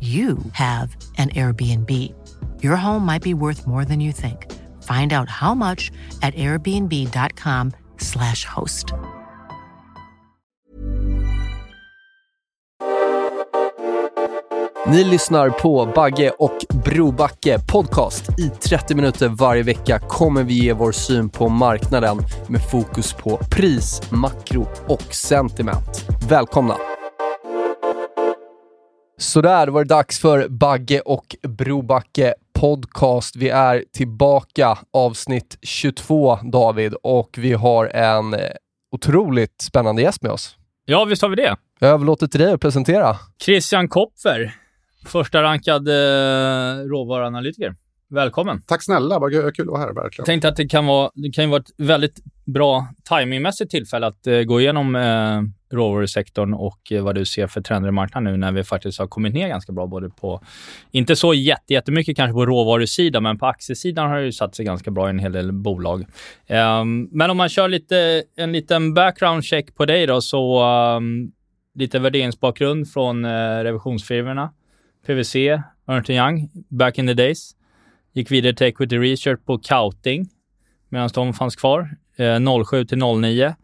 you have an Airbnb. Your home might be worth more than you think. Find out how much at airbnb.com slash host. Ni lyssnar på Bagge och Brobacke podcast. I 30 minuter varje vecka kommer vi ge vår syn på marknaden med fokus på pris, makro och sentiment. Välkomna! Sådär, då var det dags för Bagge och Brobacke podcast. Vi är tillbaka, avsnitt 22 David, och vi har en eh, otroligt spännande gäst med oss. Ja, visst har vi det. Jag överlåter till dig att presentera. Christian Kopfer, första rankad eh, råvaruanalytiker. Välkommen. Tack snälla, vad kul att vara här verkligen. Jag tänkte att det kan vara, det kan vara ett väldigt bra timingmässigt tillfälle att eh, gå igenom eh, råvarusektorn och eh, vad du ser för trender i marknaden nu när vi faktiskt har kommit ner ganska bra både på, inte så jätte, jättemycket kanske på råvarusidan, men på aktiesidan har det ju satt sig ganska bra i en hel del bolag. Um, men om man kör lite, en liten background check på dig då, så um, lite värderingsbakgrund från uh, revisionsfirmorna. PWC, Ernst Young, back in the days. Gick vidare till Equity Research på Couting medan de fanns kvar, eh, uh, 07 till 09.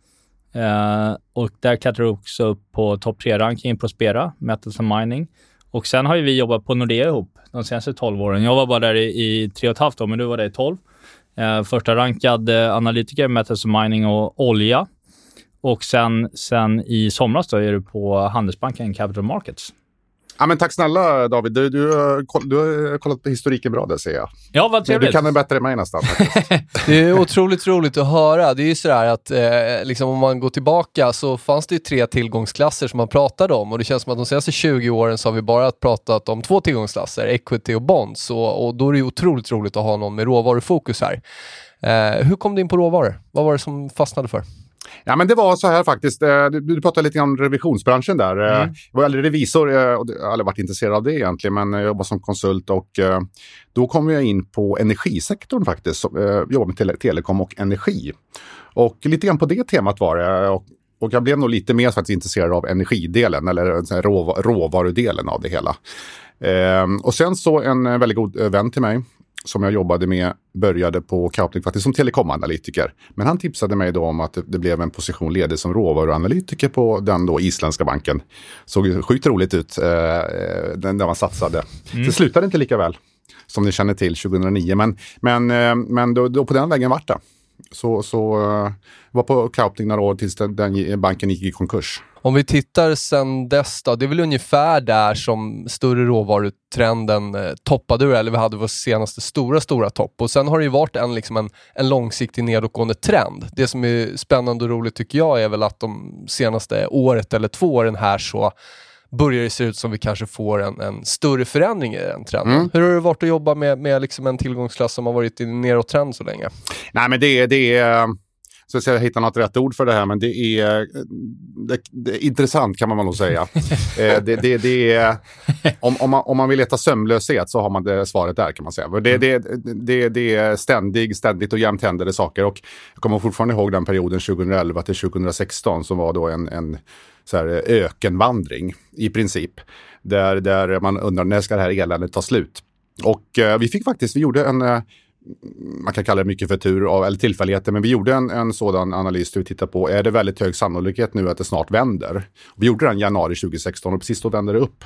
Eh, och där klättrade du också upp på topp 3-rankingen Prospera, Metals and Mining. Och sen har ju vi jobbat på Nordea ihop de senaste 12 åren. Jag var bara där i, i tre och ett halvt år, men du var där i 12. Eh, första rankad eh, analytiker, Metals and Mining och olja. Och sen, sen i somras då är du på Handelsbanken Capital Markets. Ja, men tack snälla David. Du, du, du har kollat på historiken bra där ser jag. Ja, vad trevligt. Du kan den bättre än mig nästan. det är otroligt roligt att höra. Det är ju sådär att eh, liksom om man går tillbaka så fanns det ju tre tillgångsklasser som man pratade om och det känns som att de senaste 20 åren så har vi bara pratat om två tillgångsklasser, equity och bonds och, och då är det ju otroligt roligt att ha någon med råvarufokus här. Eh, hur kom du in på råvaror? Vad var det som fastnade för? Ja, men det var så här faktiskt. Eh, du, pratade lite om revisionsbranschen där. Eh, mm. Jag var aldrig revisor eh, och jag har aldrig varit intresserad av det egentligen, men jag jobbade som konsult och då kom jag in på energisektorn faktiskt. Jobbade med tele telekom och energi. Och lite grann på det temat var det. Och, och jag blev nog lite mer faktiskt intresserad av energidelen eller råv råvarudelen av det hela. och sen så en väldigt god vän till mig som jag jobbade med började på Kaupling faktiskt som telekomanalytiker. Men han tipsade mig då om att det blev en position ledig som råvaruanalytiker på den då isländska banken. Såg sjukt roligt ut, eh, den där man satsade. Mm. Det slutade inte lika väl som ni känner till 2009, men, men, eh, men då, då på den vägen vart det. Så, så uh, var på Kaupling några år tills den, den banken gick i konkurs. Om vi tittar sen dess då, det är väl ungefär där som större råvarutrenden eh, toppade, eller vi hade vår senaste stora, stora topp. Och sen har det ju varit en, liksom en, en långsiktig nedåtgående trend. Det som är spännande och roligt tycker jag är väl att de senaste året eller två åren här så börjar det se ut som vi kanske får en, en större förändring i den trenden. Mm. Hur har det varit att jobba med, med liksom en tillgångsklass som har varit i nedåttrend så länge? Nej, men det, det är så att jag hittar något rätt ord för det här, men det är, det, det är intressant kan man nog säga. eh, det, det, det är, om, om, man, om man vill leta sömnlöshet så har man det svaret där kan man säga. Det, det, det, det är ständig, ständigt och jämt händer det saker. Och jag kommer fortfarande ihåg den perioden 2011 till 2016 som var då en, en så här, ökenvandring i princip. Där, där man undrar när ska det här eländet ta slut? Och eh, vi fick faktiskt, vi gjorde en eh, man kan kalla det mycket för tur eller tillfälligheter, men vi gjorde en, en sådan analys där vi tittade på, är det väldigt hög sannolikhet nu att det snart vänder? Vi gjorde den januari 2016 och precis då vände det upp.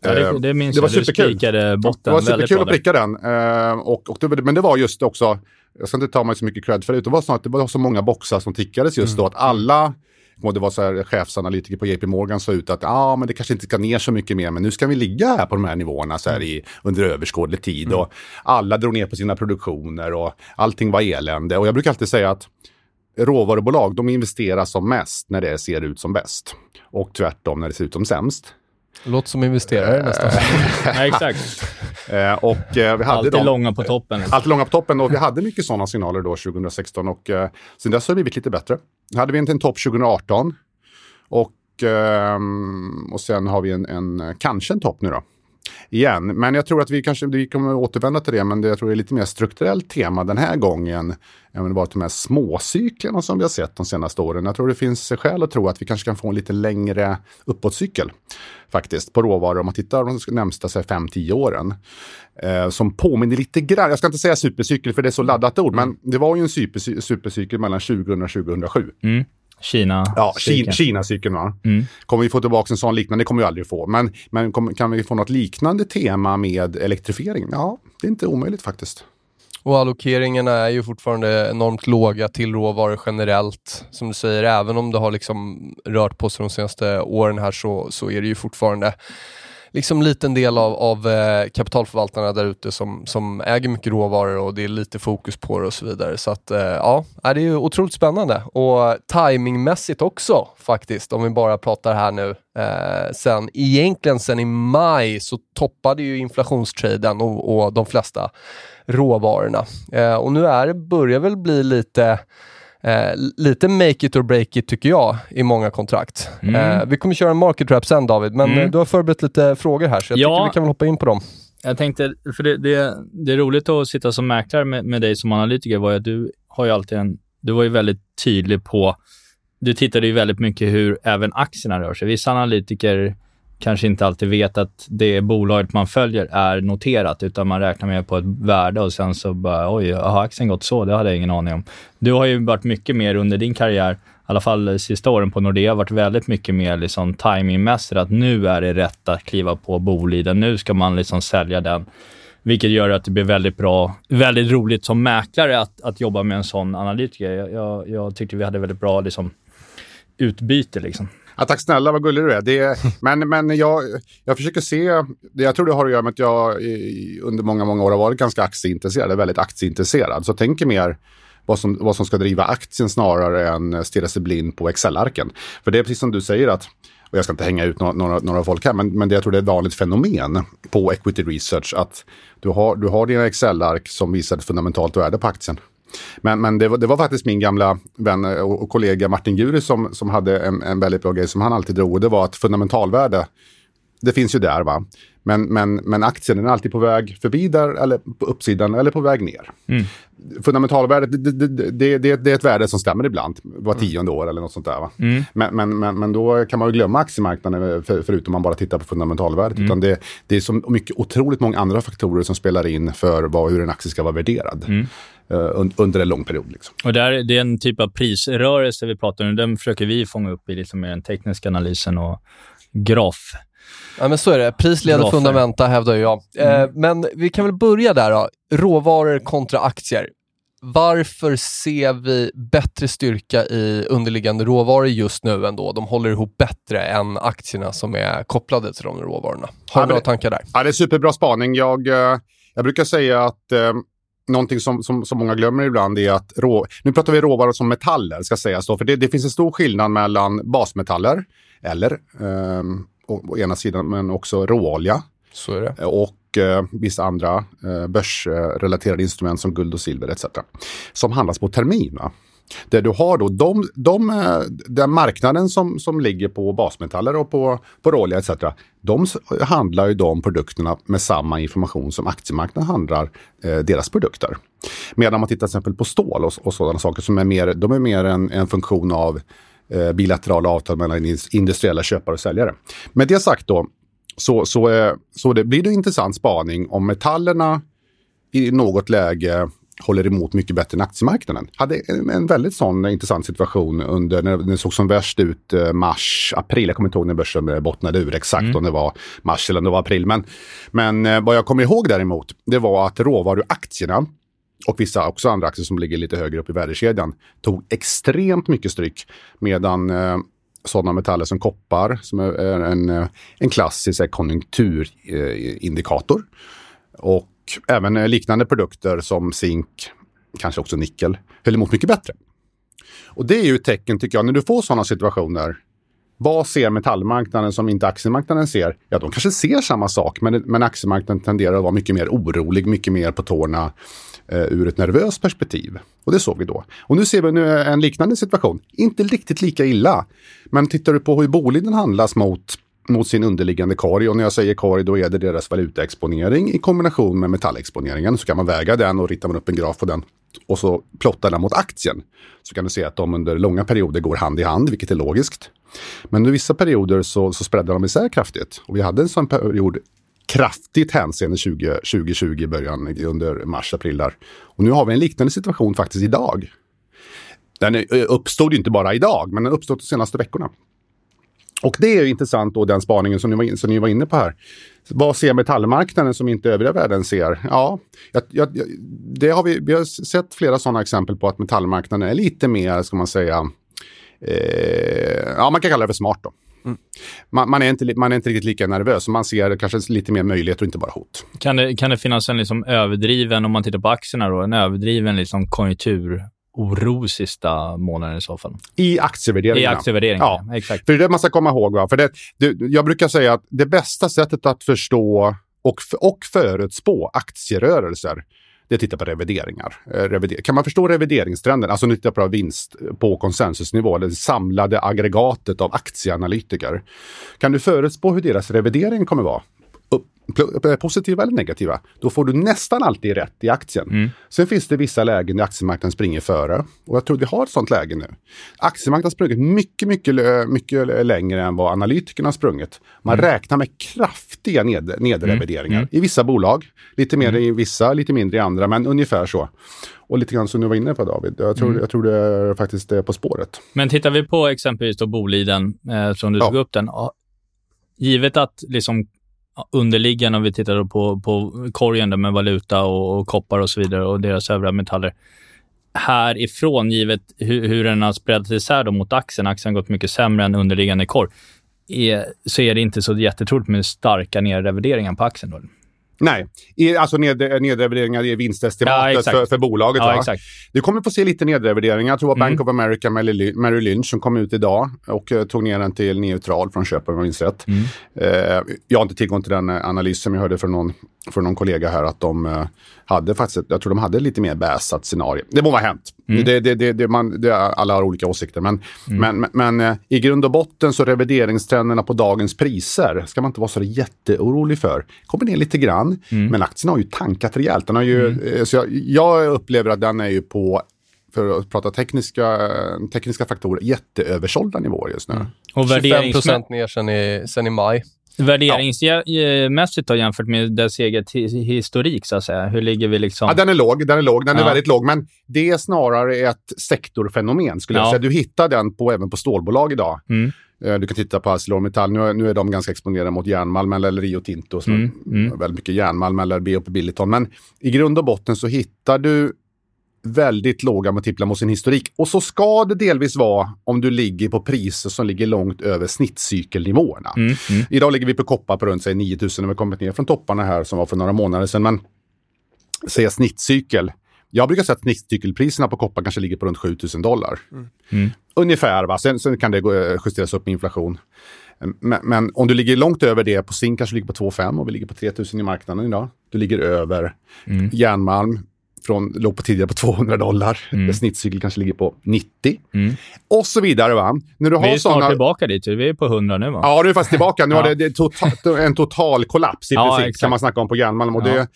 Ja, det, det minns det var jag. Du superkul. spikade botten Det var superkul att pricka den. Eh, och, och det, men det var just också, jag ska inte ta mig så mycket cred för det, det var snarare att det var så många boxar som tickades just då att alla och det var så här, chefsanalytiker på JP Morgan sa ut att ah, men det kanske inte ska ner så mycket mer, men nu ska vi ligga här på de här nivåerna så här i, under överskådlig tid. Och alla drog ner på sina produktioner och allting var elände. Och jag brukar alltid säga att råvarubolag, de investerar som mest när det ser ut som bäst. Och tvärtom när det ser ut som sämst. Låter som investerare nästan. Nej, exakt. Eh, och eh, vi hade Alltid dem, långa på toppen. liksom. Alltid långa på toppen och vi hade mycket sådana signaler då 2016 och eh, sen dess har det blivit lite bättre. Nu hade vi en, en topp 2018 och, ehm, och sen har vi en, en kanske en topp nu då. Igen, men jag tror att vi kanske vi kommer återvända till det, men det, jag tror det är lite mer strukturellt tema den här gången än vad de här småcyklerna som vi har sett de senaste åren. Jag tror det finns skäl att tro att vi kanske kan få en lite längre uppåtcykel faktiskt på råvaror om man tittar de närmsta 5-10 åren. Eh, som påminner lite grann, jag ska inte säga supercykel för det är så laddat ord, men det var ju en supercy- supercykel mellan 2000 och 2007. Mm. Kina. Ja, cykeln. Ki- Kina-cykeln va? Mm. Kommer vi få tillbaka en sån liknande? Det kommer vi aldrig få. Men, men kom, kan vi få något liknande tema med elektrifiering? Ja, det är inte omöjligt faktiskt. Och allokeringarna är ju fortfarande enormt låga till råvaror generellt. Som du säger, även om det har liksom rört på sig de senaste åren här så, så är det ju fortfarande liksom liten del av, av eh, kapitalförvaltarna där ute som, som äger mycket råvaror och det är lite fokus på det och så vidare. Så att eh, ja, det är ju otroligt spännande och timingmässigt också faktiskt om vi bara pratar här nu. Eh, sen egentligen sen i maj så toppade ju inflationstraden och, och de flesta råvarorna. Eh, och nu är det, börjar väl bli lite Eh, lite make it or break it tycker jag i många kontrakt. Mm. Eh, vi kommer köra en market trap sen David, men Mm. eh, du har förberett lite frågor här så jag Ja. tycker vi kan väl hoppa in på dem. Jag tänkte, för det, det, det är roligt att sitta som mäklare med, med dig som analytiker var att du har ju alltid en, du var ju väldigt tydlig på, du tittade ju väldigt mycket hur även aktierna rör sig. Vissa analytiker kanske inte alltid vet att det bolaget man följer är noterat, utan man räknar med på ett värde och sen så bara, oj, har aktien gått så? Det hade jag ingen aning om. Du har ju varit mycket mer under din karriär, i alla fall de sista åren på Nordea, varit väldigt mycket mer liksom timingmässigt, att nu är det rätt att kliva på Boliden, nu ska man liksom sälja den. Vilket gör att det blir väldigt bra, väldigt roligt som mäklare att, att jobba med en sån analytiker. Jag, jag, jag tyckte vi hade väldigt bra liksom, utbyte. Liksom. Ja, tack snälla, vad gullig du är. Det men men jag, jag försöker se, jag tror det har att göra med att jag i, under många, många år har varit ganska aktieintresserad, väldigt aktieintresserad. Så jag tänker mer vad som, vad som ska driva aktien snarare än stirra sig blind på Excel-arken. För det är precis som du säger att och jag ska inte hänga ut några, några, några folk här, men, men det, jag tror det är ett vanligt fenomen på equity research att du har, du har dina Excel-ark som visar ett fundamentalt värde på aktien. Men, men det, var, det var faktiskt min gamla vän och, och kollega Martin Guri som, som hade en, en väldigt bra grej som han alltid drog. Och det var att fundamentalvärde, det finns ju där va. Men, men, men aktien den är alltid på väg förbi där, eller på uppsidan, eller på väg ner. Mm. Fundamentalvärdet, det, det, det, det, det är ett värde som stämmer ibland, var tionde år eller något sånt där. Va? Mm. Men, men, men, men då kan man ju glömma akemarknaden för, förutom man bara tittar på fundamentalvärdet. Mm. Utan det, det är så mycket, otroligt många andra faktorer som spelar in för vad, hur en aktie ska vara värderad Mm. eh, under en lång period. Liksom. Och där, det är en typ av prisrörelse vi pratar om. Den försöker vi fånga upp i liksom den tekniska analysen och graf. Ja men så är det, pris leder fundamenta hävdar jag. Eh, men vi kan väl börja där då, råvaror kontra aktier. Varför ser vi bättre styrka i underliggande råvaror just nu ändå? De håller ihop bättre än aktierna som är kopplade till de råvarorna. Har Ja, du men några tankar där? Ja, det är superbra spaning. Jag, eh, jag brukar säga att eh, någonting som, som, som många glömmer ibland är att rå, nu pratar vi råvaror som metaller, ska sägas då, för det, det finns en stor skillnad mellan basmetaller, eller eh, å, å ena sidan, men också råolja Så är det. och eh, vissa andra eh, börsrelaterade instrument som guld och silver etc. Som handlas på termin. Va? Det du har då de, de, eh, den marknaden som, som ligger på basmetaller och på, på råolja etc. De handlar ju de produkterna med samma information som aktiemarknaden handlar eh, deras produkter. Medan man tittar till exempel på stål och, och sådana saker som är mer, de är mer en, en funktion av eh, bilaterala avtal mellan industriella köpare och säljare. Med det sagt då, så, så, eh, så det blir det en intressant spaning om metallerna i något läge håller emot mycket bättre än aktiemarknaden. Hade en, en väldigt sån intressant situation under när det såg som värst ut eh, mars, april. Jag kommer inte ihåg när börsen bottnade ur exakt mm. om det var mars eller om det var april. Men, men eh, vad jag kommer ihåg däremot, det var att råvaruaktierna och vissa också andra aktier som ligger lite högre upp i värdekedjan tog extremt mycket stryk. Medan eh, sådana metaller som koppar, som är en, en klassisk konjunkturindikator, och även eh, liknande produkter som zink, kanske också nickel, höll emot mycket bättre. Och det är ju ett tecken, tycker jag, när du får sådana situationer. Vad ser metallmarknaden som inte aktiemarknaden ser? Ja, de kanske ser samma sak, men, men aktiemarknaden tenderar att vara mycket mer orolig, mycket mer på tårna eh, ur ett nervöst perspektiv. Och det såg vi då. Och nu ser vi nu eh, en liknande situation. Inte riktigt lika illa, men tittar du på hur Boliden handlas mot mot sin underliggande korg. Och när jag säger korg då är det deras valutaexponering i kombination med metallexponeringen. Så kan man väga den och ritar man upp en graf på den och så plottar den mot aktien. Så kan du se att de under långa perioder går hand i hand, vilket är logiskt. Men under vissa perioder så, så spreadar de isär kraftigt. Och vi hade en sån period kraftigt hänseende 20, 2020 i början under mars-april där. Och nu har vi en liknande situation faktiskt idag. Den uppstod ju inte bara idag, men den uppstod de senaste veckorna. Och det är intressant då den spaningen som ni, var, som ni var inne på här. Vad ser metallmarknaden som inte övriga världen ser? Ja, jag, jag, det har vi, vi har sett flera sådana exempel på att metallmarknaden är lite mer, ska man säga, eh, ja man kan kalla det för smart då. Mm. Man, man, är inte, man är inte riktigt lika nervös, man ser kanske lite mer möjligheter och inte bara hot. Kan det, kan det finnas en liksom överdriven, om man tittar på aktierna då, en överdriven liksom konjunktur oro sista månaden i så fall. I aktievärderingarna. I aktievärderingarna, ja. exakt. För det är det man ska komma ihåg. Va? För det, det, jag brukar säga att det bästa sättet att förstå och, och förutspå aktierörelser det är att titta på revideringar. Eh, kan man förstå revideringstrenden, alltså nu tittar på vinst på konsensusnivå, det samlade aggregatet av aktieanalytiker. Kan du förutspå hur deras revidering kommer vara? Eh, positiva eller negativa, då får du nästan alltid rätt i aktien. Mm. Sen finns det vissa lägen där aktiemarknaden springer före. Och jag tror vi har ett sånt läge nu. Aktiemarknaden har sprungit mycket, mycket, mycket längre än vad analytikerna har sprungit. Man mm. räknar med kraftiga ned, nedrevideringar mm. i vissa bolag. Lite mer mm. i vissa, lite mindre i andra, men ungefär så. Och lite grann som du var inne på David, jag tror, mm. jag tror det är faktiskt är på spåret. Men tittar vi på exempelvis då Boliden, eh, som du ja. tog upp den. Givet att liksom underliggande, om vi tittar på, på korgen med valuta och, och, koppar och så vidare och deras övriga metaller. Härifrån, givet hur, hur den har spreadat isär mot aktien, aktien har gått mycket sämre än underliggande korg, är, så är det inte så jättetroligt med starka nedrevideringar på aktien. Då. Nej, I, alltså ned, nedrevideringar i vinstestimatet ja, för, för bolaget. Ja. Du kommer få se lite nedrevideringar. Jag tror att mm. Bank of America, Merrill Lynch, som kom ut idag och uh, tog ner den till neutral från köp om jag minns rätt. Mm. Uh, jag har inte tillgång till den uh, analysen, men jag hörde från någon, från någon kollega här att de hade faktiskt, jag tror de hade lite mer bäsat scenario. Det må vara hänt. Mm. Det, det, det, det, man, det, alla har olika åsikter. Men, mm. men, men, men i grund och botten så revideringstrenderna på dagens priser ska man inte vara så jätteorolig för. Kommer ner lite grann, mm. men aktien har ju tankat rejält. Den har ju, mm. så jag, jag upplever att den är ju på för att prata tekniska, tekniska faktorer, jätteöversålda nivåer just nu. Mm. Och 25 procent ner sen i, sen i maj. Värderingsmässigt då, jämfört med dess eget historik, så att säga? Hur ligger vi liksom? Ja, den är låg. Den är låg. Den är väldigt låg. Men det är snarare ett sektorfenomen, skulle jag säga. Du hittar den på, även på stålbolag idag. Mm. Eh, du kan titta på ArcelorMittal. Nu, nu är de ganska exponerade mot järnmalm eller Rio Tinto, som mm. Mm. väldigt mycket järnmalm eller BOP Billiton. Men i grund och botten så hittar du väldigt låga multiplar mot sin historik. Och så ska det delvis vara om du ligger på priser som ligger långt över snittcykelnivåerna. Mm, mm. Idag ligger vi på koppar på runt sig 9000 och vi kommit ner från topparna här som var för några månader sedan. Men säga snittcykel. Jag brukar säga att snittcykelpriserna på koppar kanske ligger på runt 7000 dollar. Mm. mm. Ungefär, va? Sen, sen, kan det eh, justeras upp med inflation. Men, men, om du ligger långt över det, på zink kanske ligger på 2,5 och vi ligger på 3000 i marknaden idag. Du ligger över mm. järnmalm, från, låg på tidigare på 200 dollar. Mm. Snittcykel kanske ligger på 90. Mm. Och så vidare. Va? När du vi är såna... snart tillbaka dit. Vi är på 100 nu va? Ja, du är faktiskt tillbaka. Nu ja. har det, det total, en total kollaps i ja, princip, kan man snacka om på järnmalm. Och ja. det,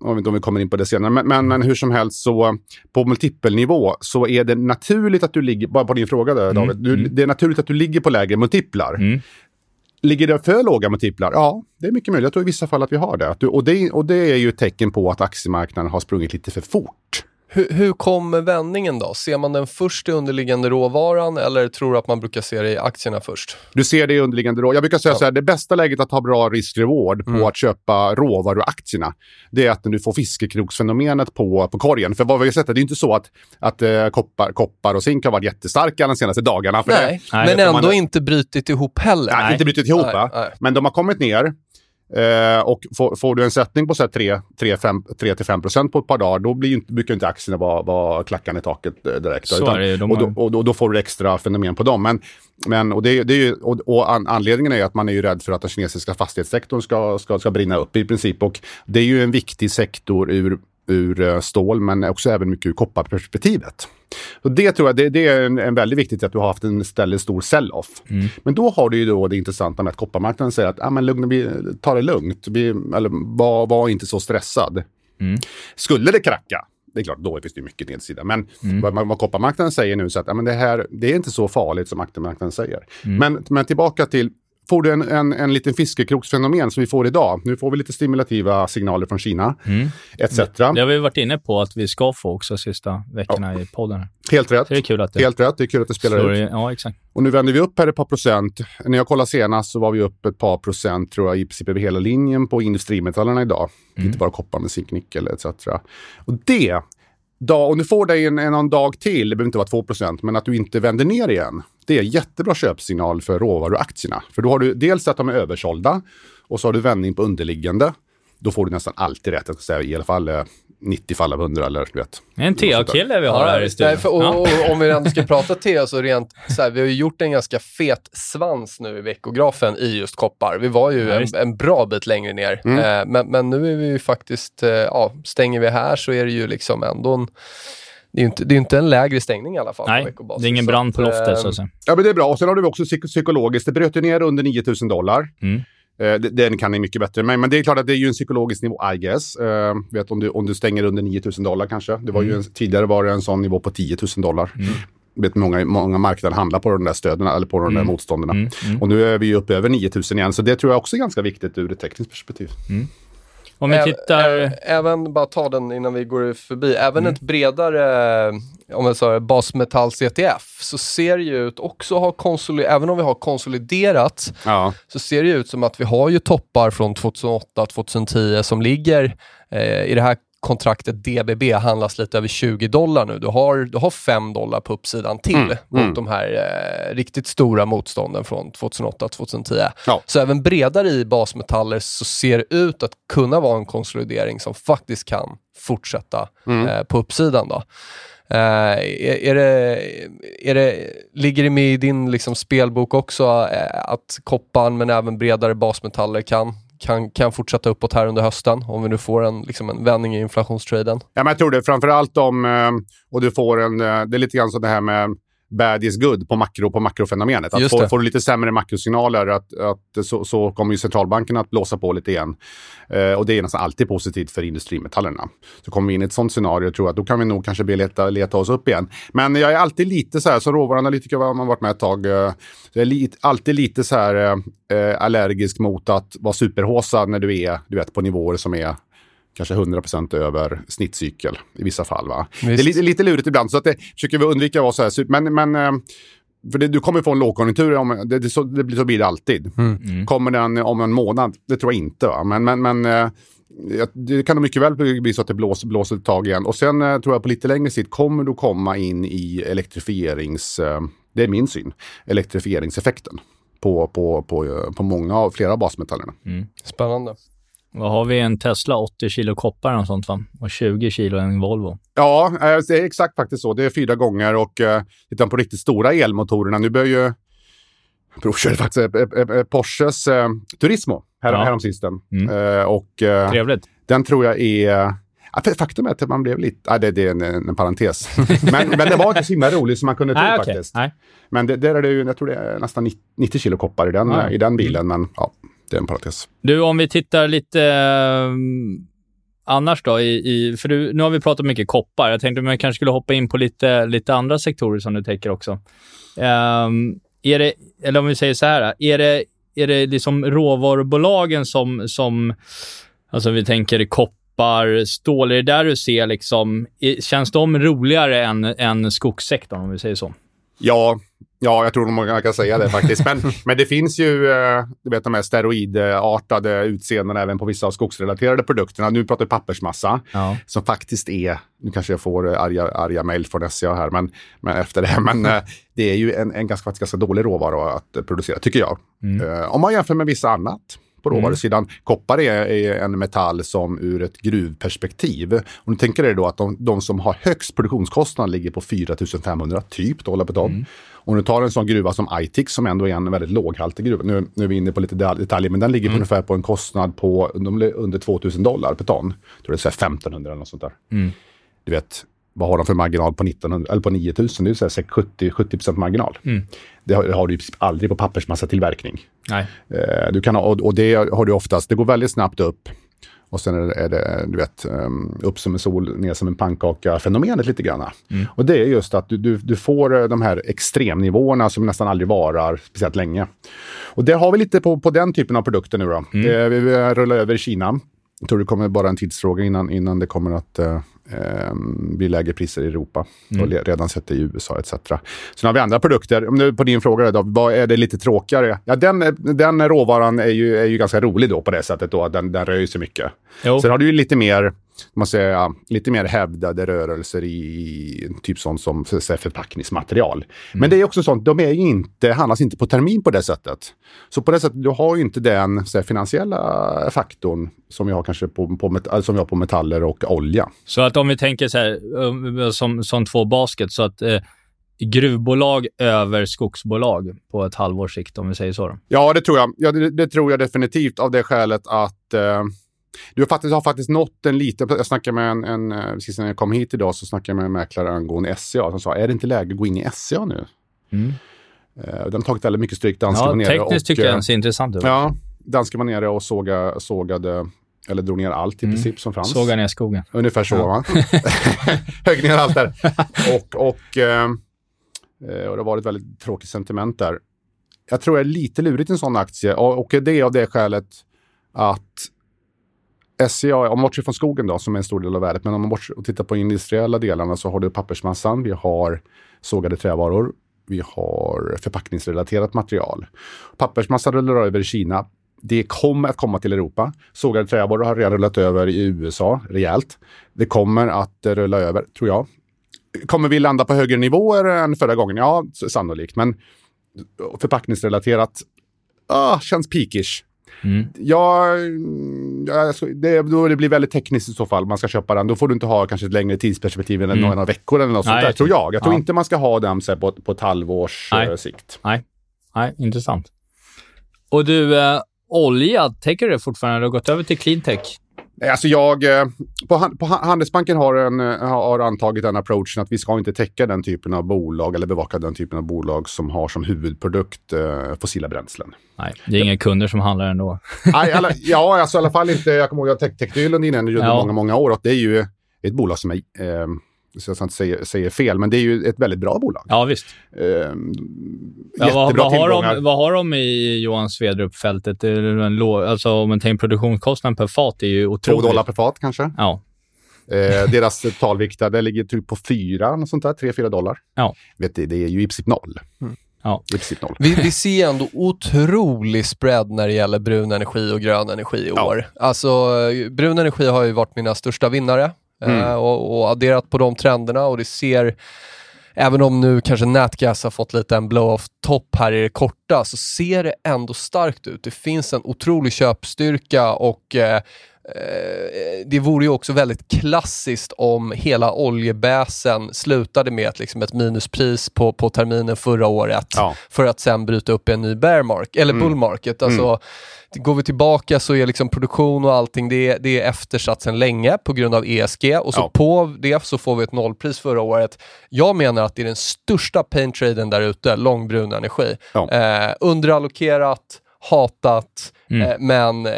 jag vet inte om vi kommer in på det senare, men, men, men hur som helst så på multipelnivå så är det naturligt att du ligger, bara på din fråga där David, mm. du, mm. det är naturligt att du ligger på lägre multiplar. Mm. Ligger det för låga multiplar? Ja, det är mycket möjligt. Jag tror i vissa fall att vi har det. Du, och, det och det är ju ett tecken på att aktiemarknaden har sprungit lite för fort Hur, hur kommer vändningen då? Ser man den först i underliggande råvaran eller tror du att man brukar se det i aktierna först? Du ser det i underliggande råvaror. Jag brukar säga ja. så här, det bästa läget att ha bra risk-reward på mm. att köpa råvaruaktierna, det är att när du får fiskekroksfenomenet på, på korgen. För vad vi har sett, det är inte så att, att uh, koppar, koppar och zink har varit jättestarka de senaste dagarna. nej, det, men ändå man, inte brutit ihop heller. Nej, nej. inte brutit ihop. Nej, nej. Men de har kommit ner. Eh, och får, får, du en sättning på 3-5% på ett par dagar, då blir inte, brukar inte aktierna vara, vara klackan i taket eh, direkt. Så utan, är det, och, då, och, då, då, får du extra fenomen på dem. Men, men, och det, det är ju, och, och an, anledningen är att man är ju rädd för att den kinesiska fastighetssektorn ska, ska, ska brinna upp i princip. Och det är ju en viktig sektor ur ur eh, stål, men också även mycket ur kopparperspektivet. Så det tror jag det, det är en, en, väldigt viktigt att du har haft en väldigt stor sell-off. Mm. Men då har du ju då det intressanta med att kopparmarknaden säger att ah, men lugna, vi, ta det lugnt, vi, eller var, var inte så stressad. Mm. Skulle det kracka, det är klart, då finns det mycket nedsida. Men mm. vad, vad kopparmarknaden säger nu så att ja, men det här det är inte så farligt som aktiemarknaden säger. Mm. Men, men tillbaka till får du en, en, en liten fiskekroksfenomen som vi får idag. Nu får vi lite stimulativa signaler från Kina, mm. etc. Det, det har vi varit inne på att vi ska få också sista veckorna ja. i podden. Helt rätt. det är kul att det, Helt rätt. Det är kul att det spelar ut. Ja, exakt. Och nu vänder vi upp här ett par procent. När jag kollade senast så var vi upp ett par procent tror jag i princip över hela linjen på industrimetallerna idag. Mm. Inte bara koppar, men zink, nickel etc. Och det dag, om du får dig en, en, en dag till, det behöver inte vara 2% men att du inte vänder ner igen. Det är jättebra köpsignal för råvaruaktierna. För då har du dels att de är översålda och så har du vändning på underliggande. Då får du nästan alltid rätt, jag ska säga, i alla fall eh, 90 fall av 100 eller du vet. En TA-kille vi har ja, här i studion. och, och, och, om vi ändå ska prata TA så rent så här, vi har ju gjort en ganska fet svans nu i veckografen i just koppar. Vi var ju ja, en, en, bra bit längre ner. Mm. Eh, men, men nu är vi ju faktiskt, eh, ja, stänger vi här så är det ju liksom ändå en det är ju inte, det är inte en lägre stängning i alla fall. Nej, det är ingen brand på loftet så att säga. Ja, men det är bra. Och sen har du också psykologiskt. Det bröt ju ner under 9000 dollar. Mm. Eh, den kan ni mycket bättre än mig. Men det är klart att det är ju en psykologisk nivå, I guess. Uh, vet, om, du, om du stänger under 9000 dollar kanske. Det var mm. ju en, tidigare var det en sån nivå på 10 000 dollar. Mm. Vet, många, många marknader handlar på de där stöden eller på de mm. där motståndarna. Mm. Mm. Och nu är vi uppe över 9000 igen. Så det tror jag också är ganska viktigt ur ett tekniskt perspektiv. Om vi tittar... Även, bara ta den innan vi går förbi, även mm. ett bredare, om jag sa basmetalls ETF, så ser det ju ut också ha konsoliderat, även om vi har konsoliderat, ja. så ser det ju ut som att vi har ju toppar från 2008, 2010 som ligger eh, i det här kontraktet DBB handlas lite över 20 dollar nu. Du har, du har 5 dollar på uppsidan till mm, mot mm. de här eh, riktigt stora motstånden från 2008-2010. Ja. Så även bredare i basmetaller så ser det ut att kunna vara en konsolidering som faktiskt kan fortsätta mm. eh, på uppsidan. Då. Uh, är, är, det, är det, ligger det med i din liksom, spelbok också uh, att kopparn men även bredare basmetaller kan, kan, kan fortsätta uppåt här under hösten om vi nu får en, liksom en vändning i inflationstraden? Ja, men jag tror det. Framförallt om, eh, och du får en, eh, det är lite grann så det här med bad is good på, makro, på makrofenomenet. Att får, får, du lite sämre makrosignaler att, att så, så, kommer ju centralbanken att blåsa på lite igen. Eh, och det är nästan alltid positivt för industrimetallerna. Så kommer vi in i ett sånt scenario tror jag att då kan vi nog kanske leta, leta oss upp igen. Men jag är alltid lite så här, som råvaruanalytiker har man varit med ett tag, eh, jag är li, alltid lite så här eh, allergisk mot att vara superhåsad när du är du vet, på nivåer som är kanske 100% över snittcykel i vissa fall. Va? Det är lite, lite lurigt ibland, så att det försöker vi undvika att vara så här. Men, men eh, för det, du kommer få en lågkonjunktur, om, det, det, så, det blir, så blir det alltid. Mm. Mm. Kommer den om en månad? Det tror jag inte. Va? Men, men, men eh, det kan nog mycket väl bli så att det blåser, blåser ett tag igen. Och sen eh, tror jag på lite längre sikt kommer du komma in i elektrifierings... Det är min syn. Elektrifieringseffekten på, på, på, på många av flera av basmetallerna. Mm. Spännande. Vad har vi? En Tesla 80 kilo koppar och sånt va? Och 20 kilo en Volvo. Ja, eh, det är exakt faktiskt så. Det är fyra gånger och uh, tittar på riktigt stora elmotorerna. Nu börjar ju brorsan faktiskt äh, Porsches uh, Turismo här, ja. häromsisten. Mm. Och, Trevligt. Den tror jag är... faktum är att man blev lite... det, det är en, en parentes. men, men det var inte så himla roligt som man kunde tro Nej, okay. faktiskt. Nej. Men det, där är det ju, jag tror det är nästan 90 kilo koppar i den, i den bilen. Men ja, det är en parentes. Du, om vi tittar lite eh, annars då, i, i, för du, nu har vi pratat mycket koppar. Jag tänkte att man kanske skulle hoppa in på lite, lite andra sektorer som du tänker också. Um, är det, eller om vi säger så här, är det, är det liksom råvarubolagen som, som alltså vi tänker koppar kopparstål, är det där du ser liksom... Känns de roligare än, än skogssektorn, om vi säger så? Ja, Ja, jag tror nog många kan säga det faktiskt. Men, men det finns ju eh, du vet, de här steroidartade utseendena även på vissa av skogsrelaterade produkterna. Nu pratar vi pappersmassa ja. som faktiskt är, nu kanske jag får arga, arga mejl från SCA här men, men efter det, men eh, det är ju en, en ganska, ganska dålig råvara att producera, tycker jag. Mm. Om man jämför med vissa annat på mm. råvarusidan. Mm. Koppar är, är, en metall som ur ett gruvperspektiv, om du tänker dig då att de, de som har högst produktionskostnad ligger på 4500 typ dollar per ton. Mm. Om du tar en sån gruva som Aitik som ändå är en väldigt låghaltig gruva, nu, nu är vi inne på lite detaljer, men den ligger mm. på ungefär på en kostnad på under 2000 dollar per ton. Jag tror det är 1500 eller något sånt där. Mm. Du vet, vad har de för marginal på, 1900, eller på 9000? Det är så 70, 70 marginal. Mm. Det, har, det har du aldrig på pappersmassatillverkning. Nej. Eh, du kan, och, och det har du oftast, det går väldigt snabbt upp. Och sen är det, är det, du vet, um, upp som en sol, ner som en pannkaka-fenomenet lite grann. Mm. Och det är just att du, du, du, får eh, de här extremnivåerna som nästan aldrig varar speciellt länge. Och det har vi lite på, på den typen av produkter nu då. Mm. Det, vi rullar över i Kina. Jag tror det kommer bara en tidsfråga innan, innan det kommer att uh, eh, blir lägre priser i Europa. Mm. Och redan sett det i USA etc. Sen har vi andra produkter. Om du, på din fråga då, vad är det lite tråkigare? Ja, den, den råvaran är ju, är ju ganska rolig då på det sättet då, att den, den rör sig mycket. Jo. Sen har du ju lite mer man säga, lite mer hävdade rörelser i typ sånt som så förpackningsmaterial. Mm. Men det är också sånt, de är inte, handlas inte på termin på det sättet. Så på det sättet, du har ju inte den så finansiella faktorn som vi har kanske på, på, som vi har på metaller och olja. Så att om vi tänker så här, som, som två basket, så att eh, gruvbolag över skogsbolag på ett halvårs sikt, om vi säger så? Då. Ja, det tror jag. Ja, det, det tror jag definitivt av det skälet att eh, du har faktiskt, har faktiskt nått en liten... Jag snackade med en, en eh, precis när jag kom hit idag, så snackade jag med en mäklare angående SCA som sa, är det inte läge att gå in i SCA nu? Mm. Uh, den har tagit väldigt mycket stryk. Dansken ja, tekniskt och, tycker jag den ser intressant ut. Ja, dansken var nere och såga, sågade, eller drog ner allt i mm. princip som fanns. Såga ner skogen. Ungefär så, ja. va? Högg ner allt där. och, och, uh, och det har varit väldigt tråkigt sentiment där. Jag tror det är lite lurigt en sån aktie och, och det är av det skälet att SCA, om man bortser från skogen då, som är en stor del av värdet, men om man bortser och tittar på industriella delarna så har du pappersmassan, vi har sågade trävaror, vi har förpackningsrelaterat material. Pappersmassan rullar över i Kina. Det kommer att komma till Europa. Sågade trävaror har redan rullat över i USA rejält. Det kommer att rulla över, tror jag. Kommer vi landa på högre nivåer än förra gången? Ja, sannolikt. Men förpackningsrelaterat ah, känns peakish. Mm. Ja, alltså, det, då det blir väldigt tekniskt i så fall. Man ska köpa den. Då får du inte ha kanske ett längre tidsperspektiv än mm. några veckor eller något Nej, sånt där, tror jag. Jag tror ja. inte man ska ha den så här, på, på ett halvårs Nej. Uh, sikt. Nej. Nej, intressant. Och du, eh, olja, tänker du fortfarande? Du har gått över till cleantech? Alltså jag, eh, på, på Handelsbanken har, en, eh, har antagit den approachen att vi ska inte täcka den typen av bolag eller bevaka den typen av bolag som har som huvudprodukt eh, fossila bränslen. Nej, det är inga kunder som handlar ändå. Nej, alla, ja, alltså i alla fall inte. Jag kommer ihåg att jag täckte Lundin under ja. många, många år och det är ju ett bolag som är eh, så jag inte säger, säger fel, men det är ju ett väldigt bra bolag. Ja, visst. Eh, ja, vad, vad, har de, vad har de i Johan Svedrup-fältet? Alltså, om man tänker produktionskostnaden per fat är ju otroligt. Två dollar per fat kanske. Ja. Eh, deras talvikta, det ligger typ på fyra, något sånt där, tre, fyra dollar. Ja. Vet du, det är ju i princip noll. Mm. Ja. noll. Vi, vi ser ändå otrolig spread när det gäller brun energi och grön energi i år. Ja. Alltså, brun energi har ju varit mina största vinnare mm. Eh, och, och adderat på de trenderna och det ser Även om nu kanske Natgas har fått lite en blow-off topp här i det korta så ser det ändå starkt ut. Det finns en otrolig köpstyrka och eh det vore ju också väldigt klassiskt om hela oljebäsen slutade med ett, liksom ett minuspris på, på terminen förra året ja. för att sen bryta upp en ny bear market, eller mm. bull market. Alltså, mm går vi tillbaka så är liksom produktion och allting det, det är eftersatt sedan länge på grund av ESG och så ja. på det så får vi ett nollpris förra året. Jag menar att det är den största pain traden där ute, långbrun energi. Ja. Eh, underallokerat, hatat, mm. eh, men eh,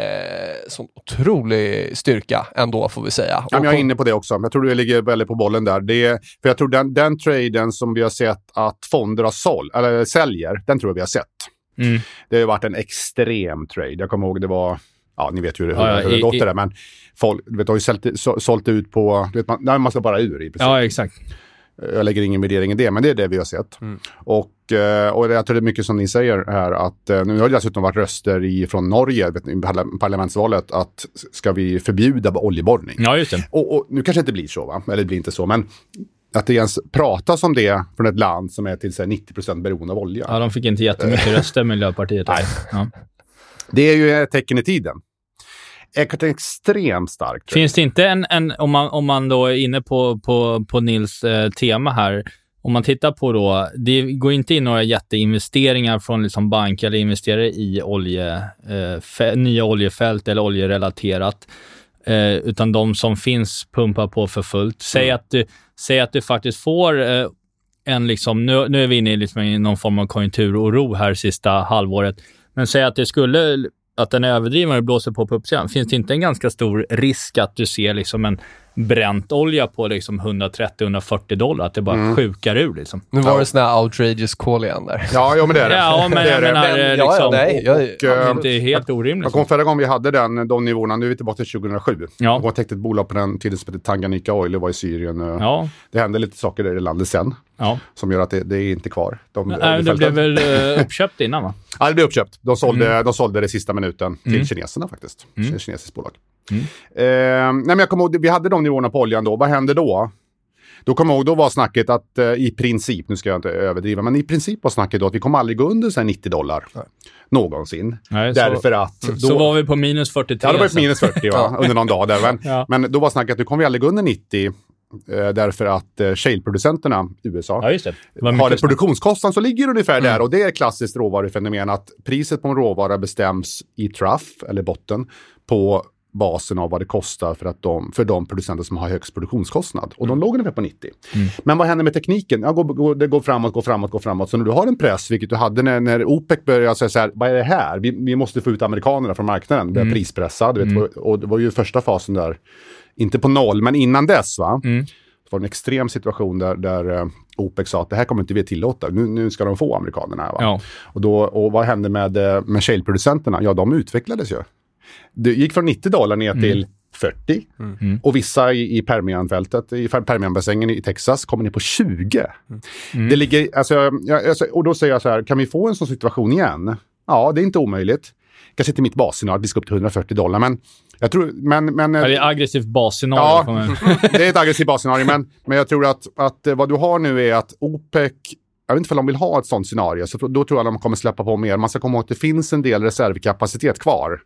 sån otrolig styrka ändå får vi säga. Ja, jag är inne på det också. Jag tror du ligger väldigt på bollen där. Det för jag tror den, den traden som vi har sett att fonder har såld, eller säljer, den tror jag vi har sett. Mm. Det har varit en extrem trade. Jag kommer ihåg det var ja, ni vet ju hur, Ja, hur det det där, men folk du vet, har ju sålt, så- sålt ut på, du vet, man, nej, man ska bara ur i princip. Ja, exakt. Jag lägger ingen värdering i det, men det är det vi har sett. Och, eh, och jag tror det är mycket som ni säger här, att eh, nu har det dessutom varit röster i, från Norge vet ni, i parla- parlamentsvalet att ska vi förbjuda oljeborrning? Ja, just det. Och, och nu kanske det inte blir så, va? eller det blir inte så, men att det ens pratas om det från ett land som är till så här, 90 beroende av olja. Ja, de fick inte jättemycket röster, Miljöpartiet. Nej. Ja. Det är ju ett tecken i tiden. Är extremt starkt. Finns det inte en, en om, man, om man då är inne på, på, på Nils eh, tema här, om man tittar på då, det går inte in några jätteinvesteringar från liksom banker eller investerare i olje, eh, fä, nya oljefält eller oljerelaterat, eh, utan de som finns pumpar på för fullt. Säg, att, du, säg att du faktiskt får eh, en, liksom, nu, nu är vi inne i, liksom, någon form av konjunkturoro här sista halvåret, men säg att det skulle att den är överdriven och blåser på på uppsidan, finns det inte en ganska stor risk att du ser liksom en bränt olja på liksom 130-140 dollar, att det bara sjukar ur liksom? Nu var Ja. det sån här outrageous call igen där. Ja, ja, men det är det. Ja, men det jag är det. menar Men, ja, liksom, ja, nej, jag, och, det är inte helt Jag orimligt. kom förra gången vi hade den, de nivåerna, nu är vi tillbaka till 2007. Ja. Jag täckte ett bolag på den tiden som hette Tanganyika Oil, det var i Syrien. eh, Ja, Det hände lite saker där i landet sen ja. som gör att det, det är inte kvar. De, Nej, det oljefälten- blev väl eh, uppköpt innan, va? Ja, det blev uppköpt. De sålde, Mm. de sålde det sista minuten till kineserna faktiskt. Mm. Kinesiskt bolag. Eh, nej, men jag kommer ihåg, vi hade de nivåerna på oljan då. Vad hände då? Då kommer jag ihåg, då var snacket att eh, i princip, nu ska jag inte överdriva, men i princip var snacket då att vi kommer aldrig gå under så här 90 dollar. Någonsin. Nej, så- Därför att... Då, Så var vi på minus 43. Ja, det var ett sen. minus 40 va? under någon dag där. Men, Ja. men då var snacket att du kommer vi aldrig gå under 90 eh, därför att eh, shale-producenterna, USA, Ja, just det. det var har snack. produktionskostnad så ligger ungefär Mm. där och det är ett klassiskt råvarufenomen att priset på en råvara bestäms i trough eller botten på basen av vad det kostar för, att de, för de producenter som har högst produktionskostnad. Och de låg ungefär på 90. Mm. Men vad händer med tekniken? Ja, går, går, det går framåt, går framåt, går framåt. Så när du har en press, vilket du hade när, när OPEC började säga så här, vad är det här? Vi, vi måste få ut amerikanerna från marknaden, börja Mm. prispressa. Du vet, och det var ju första fasen där, inte på noll, men innan dess. va? Mm. Det var en extrem situation där, där eh, OPEC sa att det här kommer inte vi tillåta. Nu, nu ska de få amerikanerna. Va? Ja. Och, då, och vad hände med, eh, med shale-producenterna? Ja, de utvecklades ju. Det gick från 90 dollar ner till 40. Mm. Och vissa i, i Permianfältet, i Permianbassängen i Texas, kommer ner på 20. Mm. Det ligger, alltså, jag, alltså, och då säger jag så här, kan vi få en sån situation igen? Ja, det är inte omöjligt. Kanske inte mitt basscenario, att vi ska upp till 140 dollar, men jag tror... Men, men, det är aggressivt basscenario. Ja. det är ett aggressivt basscenario, men, men jag tror att, att eh, vad du har nu är att OPEC, jag vet inte om de vill ha ett sånt scenario, så då tror jag att de kommer släppa på mer. Man ska komma ihåg att det finns en del reservkapacitet kvar.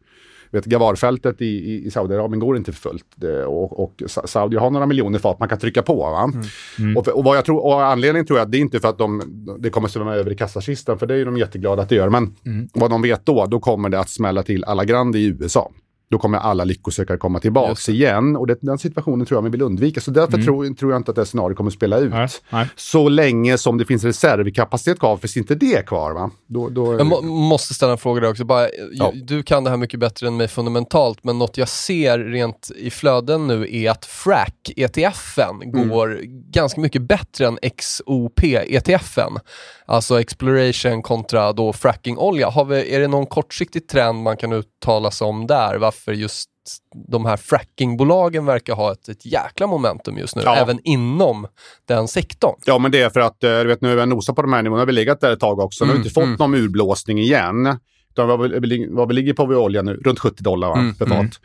Vet, Gavarfältet i, i, i Saudiarabien går inte för fullt. Det, och, och Sa- Saudi har några miljoner fat man kan trycka på. Va? Mm. Och, och, vad jag tror, och anledningen tror jag att det är inte för att de, det kommer svämma över i kassakistan, för det är de jätteglada att det gör. Men Mm. vad de vet då, då kommer det att smälla till alla grande i USA. Då kommer alla lyckosökare komma tillbaks igen. Och det, den situationen tror jag vi vill undvika. Så därför tror, tror jag inte att det scenariot kommer att spela ut. Mm. Nej, nej. Så länge som det finns reservkapacitet kvar, finns inte det kvar va? Då, då, Jag må, måste ställa en fråga där också. Bara, Ja. Du kan det här mycket bättre än mig fundamentalt, men något jag ser rent i flöden nu är att FRAC-ETFen Mm. går ganska mycket bättre än XOP-ETFen. Alltså exploration kontra då frackingolja. Har vi, är det någon kortsiktig trend man kan uttala sig om där? Varför just de här frackingbolagen verkar ha ett, ett jäkla momentum just nu, Ja. även inom den sektorn. Ja, men det är för att eh, du vet, nu har vi nosat på de här nivåerna. Vi har legat där ett tag också. Nu har vi Mm, inte fått mm. någon urblåsning igen. Utan vad vi, vad vi ligger på vid olja nu, runt 70 dollar va, Mm, per fat.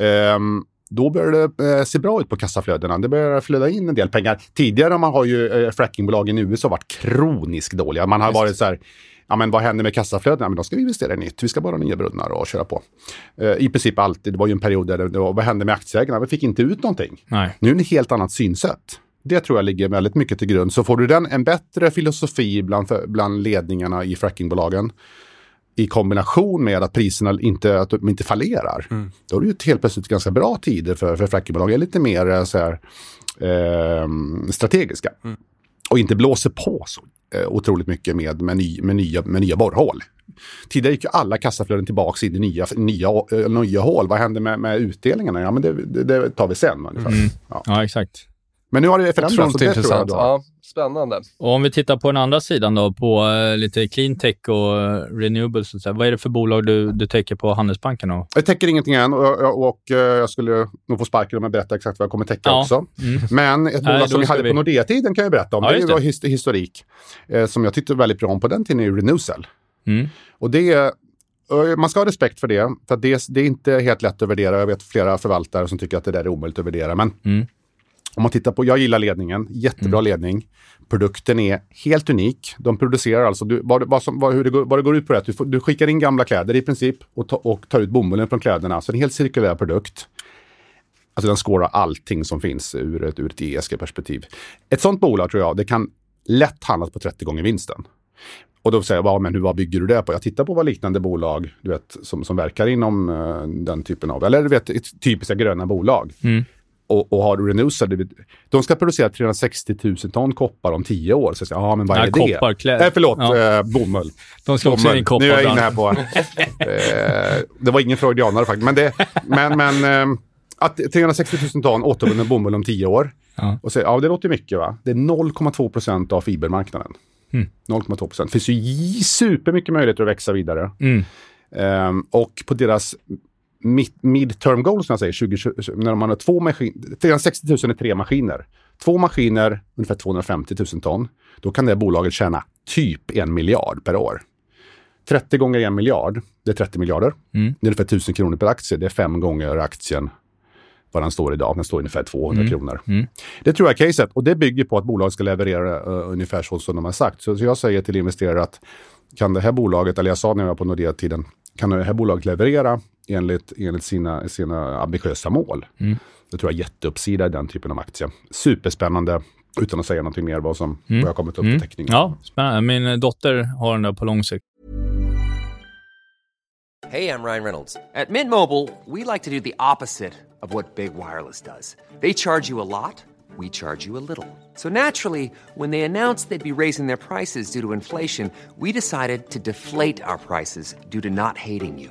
Ehm, då börjar det eh, se bra ut på kassaflödena. Det börjar flöda in en del pengar. Tidigare man har ju eh, frackingbolagen i USA varit kroniskt dåliga. Man har Just. varit så här, ja men vad händer med kassaflödena? Ja, men då ska vi investera i nytt. Vi ska borra nya brunnar och köra på. Eh, I princip alltid. Det var ju en period där det, var, vad hände med aktieägarna? Vi fick inte ut någonting. Nej. Nu är det ett helt annat synsätt. Det tror jag ligger väldigt mycket till grund. Så får du den, en bättre filosofi bland, bland ledningarna i frackingbolagen i kombination med att priserna inte, att de inte fallerar. Då är det ju helt plötsligt ganska bra tider för, för är lite mer eh, så här, ehm, strategiska. Och inte blåser på så eh, otroligt mycket med, med, ny, med, nya, med nya borrhål. Tidigare gick ju alla kassaflöden tillbaka in i nya, nya, eh, nya hål. Vad händer med, med utdelningarna? Ja, men det, det, det tar vi sen ungefär. Ja. Ja, exakt. Men nu har det förändrats. Otroligt intressant. Ja, spännande. Och om vi tittar på den andra sidan då, på eh, lite clean tech och eh, renewables. Och så, här, vad är det för bolag du, du tänker på Handelsbanken? Och? Jag täcker ingenting än och, och, och eh, jag skulle nog få sparken om jag berättar exakt vad jag kommer täcka Ja. också. Mm. Men ett bolag då som vi hade vi- på Nordea-tiden kan jag berätta om. Ja, det var det. his- historik eh, som jag tyckte väldigt bra om på den tiden är Renewcell. Mm. Och det är, man ska ha respekt för det. För det, det är inte helt lätt att värdera. Jag vet flera förvaltare som tycker att det där är omöjligt att värdera. Men Mm. Om man tittar på, jag gillar ledningen, jättebra ledning. Produkten är helt unik. De producerar alltså, du, vad, vad, som, vad, hur det går, vad det går ut på det, du, får, du skickar in gamla kläder i princip och, ta, och tar ut bomullen från kläderna. Så en helt cirkulär produkt. Alltså den skårar allting som finns ur ett, ur ett ESG-perspektiv. Ett sånt bolag tror jag, det kan lätt handlas på 30 gånger vinsten. Och då säger jag, "Ja, men hur, vad bygger du det på? Jag tittar på vad liknande bolag du vet, som, som verkar inom eh, den typen av, eller du vet, typiska gröna bolag. Mm. Och, och har vet- de ska producera 360 000 ton koppar om 10 år. Så jag säger, ja men vad är Nej, det? koppar, kläder. Eh, förlåt, Ja. eh, bomull. De ska också Bomull. in i koppar. Nu är jag inne här på... Eh, det var ingen freudianare faktiskt. Men, det, men, men eh, att 360 000 ton återvunnen bomull om 10 år. Ja. Och så, ja, det låter mycket va? Det är 0,2 procent av fibermarknaden. Mm. 0,2 procent. Det finns ju supermycket möjligheter att växa vidare. Mm. Ehm, och på deras midterm goal, som jag säger, 2020, när man har två maskiner, 360 000 är tre maskiner. Två maskiner, ungefär 250 000 ton. Då kan det bolaget tjäna typ en miljard per år. 30 gånger en miljard, det är 30 miljarder. Mm. Det är ungefär 1000 kronor per aktie. Det är fem gånger aktien vad den står idag. Den står ungefär 200 Mm. kronor. Mm. Det tror jag är caset och det bygger på att bolaget ska leverera eh, ungefär så som de har sagt. Så, så jag säger till investerare att kan det här bolaget, eller jag sa när jag var på Nordea-tiden, kan det här bolaget leverera enligt, enligt sina, sina ambitiösa mål? Mm. Det tror jag är jätteuppsida i den typen av aktie. Superspännande, utan att säga någonting mer vad, som, vad jag har kommit upp Mm. teckningen. Ja, spännande. Min dotter har den där på lång sikt. Hey, I'm Ryan Reynolds. At Mint Mobile, we like to do the opposite of what Big Wireless does. They charge you a lot, we charge you a little. So naturally, when they announced they'd be raising their prices due to inflation, we decided to deflate our prices due to not hating you.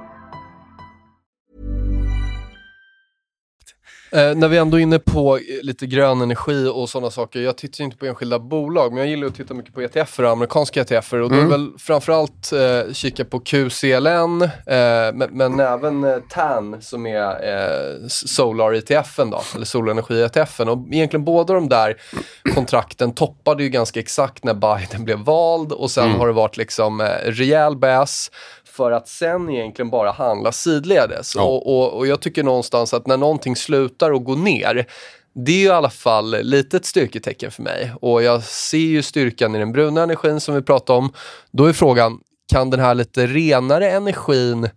Eh, när vi ändå är inne på eh, lite grön energi och sådana saker. Jag tittar ju inte på enskilda bolag, men jag gillar att titta mycket på ETFer, amerikanska ETFer. Och då är väl framförallt eh, kika på QCLN, eh, men, men även eh, TAN som är eh, Solar-ETFen då, eller solenergi-ETFen. Och egentligen båda de där kontrakten toppade ju ganska exakt när Biden blev vald och sen har det varit liksom eh, rejäl bäs för att sen egentligen bara handla sidledes. Ja. Och, och, och jag tycker någonstans att när någonting slutar att gå ner, det är ju i alla fall lite ett styrketecken för mig. Och jag ser ju styrkan i den bruna energin som vi pratade om. Då är frågan, kan den här lite renare energin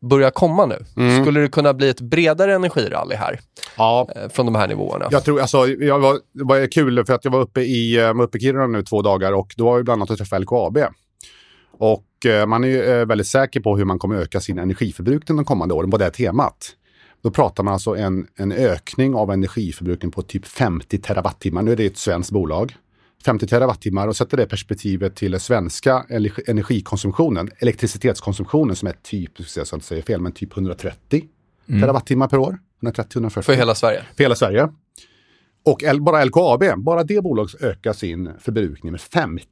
börja komma nu? Mm. Skulle det kunna bli ett bredare energirally här Ja, eh, från de här nivåerna? Jag tror, alltså, jag var, det var kul för att jag var uppe i, eh, var uppe i Kiruna nu två dagar och då var vi bland annat och träffade LKAB. Och man är eh, väldigt säker på hur man kommer öka sin energiförbrukning de kommande åren, på det här temat. Då pratar man alltså en, en ökning av energiförbrukning på typ 50 terawattimmar. Nu är det ett svenskt bolag. 50 terawattimmar och sätter det perspektivet till den svenska energi- energikonsumtionen, elektricitetskonsumtionen som är typ, jag ska inte säga fel, men typ 130 terawattimmar per år. 130-140. För hela Sverige? För hela Sverige. Och L- bara LKAB, bara det bolaget ökar sin förbrukning med 50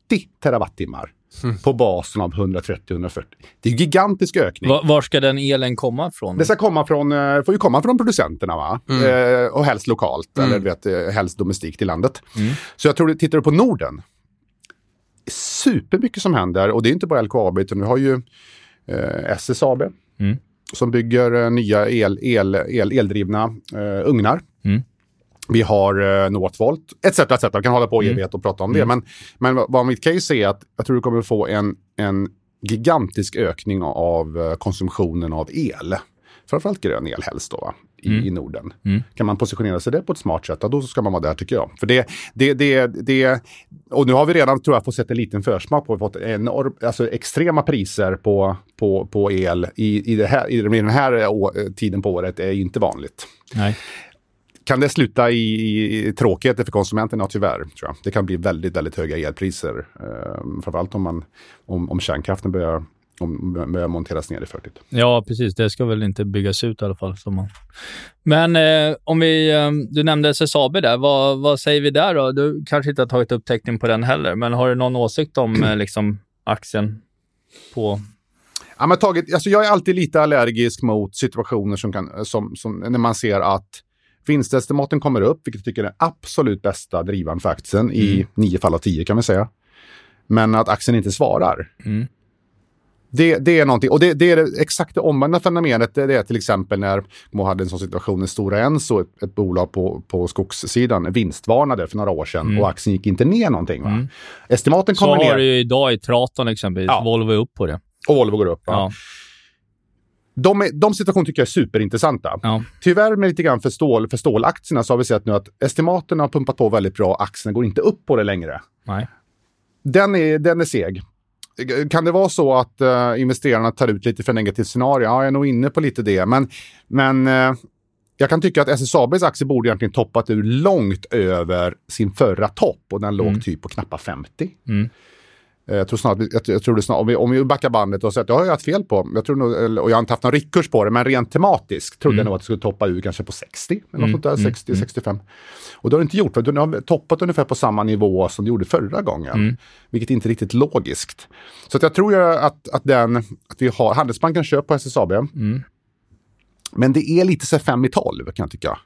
terawattimmar på basen av 130-140. Det är en gigantisk ökning. Va, var ska den elen komma ifrån? Det ska komma från, eh, får ju komma från producenterna va? Eh, och helst lokalt, eller du vet, eh, helst domestikt i landet. Så jag tror, tittar du på Norden, supermycket som händer och det är inte bara LKAB utan vi har ju eh, SSAB Mm. som bygger eh, nya el, el, el, eldrivna eh, ugnar. Mm. Vi har eh, Northvolt etc. etc. Vi kan hålla på i Mm. evighet och prata om det. Men, men vad- mitt case är att jag tror du kommer få en, en gigantisk ökning av eh, konsumtionen av el. Framförallt grön el helst då, va? I, Mm. i Norden. Mm. Kan man positionera sig det på ett smart sätt, ja, då ska man vara där tycker jag. För det, det, det, det, och nu har vi redan, tror jag, fått sett en liten försmak på, fått enorm, alltså extrema priser på, på, på el i, i, det här, i den här å, tiden på året är inte vanligt. Nej. Kan det sluta i, i tråkigheter för konsumenterna? Tyvärr, tror jag. Det kan bli väldigt, väldigt höga elpriser. Eh, framförallt om, man, om, om kärnkraften börjar, om, börjar monteras ner i förtid. Ja, precis. Det ska väl inte byggas ut i alla fall. Man... Men eh, om vi, eh, du nämnde SSAB där. Vad, vad säger vi där då? Du kanske inte har tagit upp teckning på den heller, men har du någon åsikt om eh, liksom, aktien på... Ja, men taget, alltså jag är alltid lite allergisk mot situationer som kan, som, som, när man ser att vinstestimaten kommer upp, vilket jag tycker är den absolut bästa drivaren för aktien i nio fall av tio kan vi säga. Men att aktien inte svarar. Mm. Det, det är någonting, och det, det är det exakt det omvända fenomenet. Det, det är till exempel när man hade en sån situation när Stora Enso, ett, ett bolag på, på skogssidan, vinstvarnade för några år sedan och aktien gick inte ner någonting. Va? Mm. Estimaten Så kommer har ner du ju idag i Traton exempelvis. Ja. Volvo är upp på det. och Volvo går upp. Ja. De, är, de situationer tycker jag är superintressanta. Ja. Tyvärr med lite grann för, stål, för stålaktierna så har vi sett nu att estimaten har pumpat på väldigt bra. Aktierna går inte upp på det längre. Nej. Den är, den är seg. Kan det vara så att eh, investerarna tar ut lite för negativt scenario? Ja, jag är nog inne på lite det. Men, men eh, jag kan tycka att SSABs aktie borde egentligen toppat ur långt över sin förra topp och den låg typ på knappa 50. Mm. Eh, Jag tror snart, jag, jag tror det snart, om, vi, om vi backar bandet och säger att det har jag haft fel på, jag tror nog, och jag har inte haft någon riktkurs på det, men rent tematiskt trodde jag nog att det skulle toppa ur kanske på 60, eller något sånt där, 60, 65. Och det har det inte gjort, för den har toppat ungefär på samma nivå som det gjorde förra gången, vilket inte är riktigt logiskt. Så jag tror ju att, att, den, att vi har, Handelsbanken köp på SSAB, men det är lite så här 5 i 12 kan jag tycka.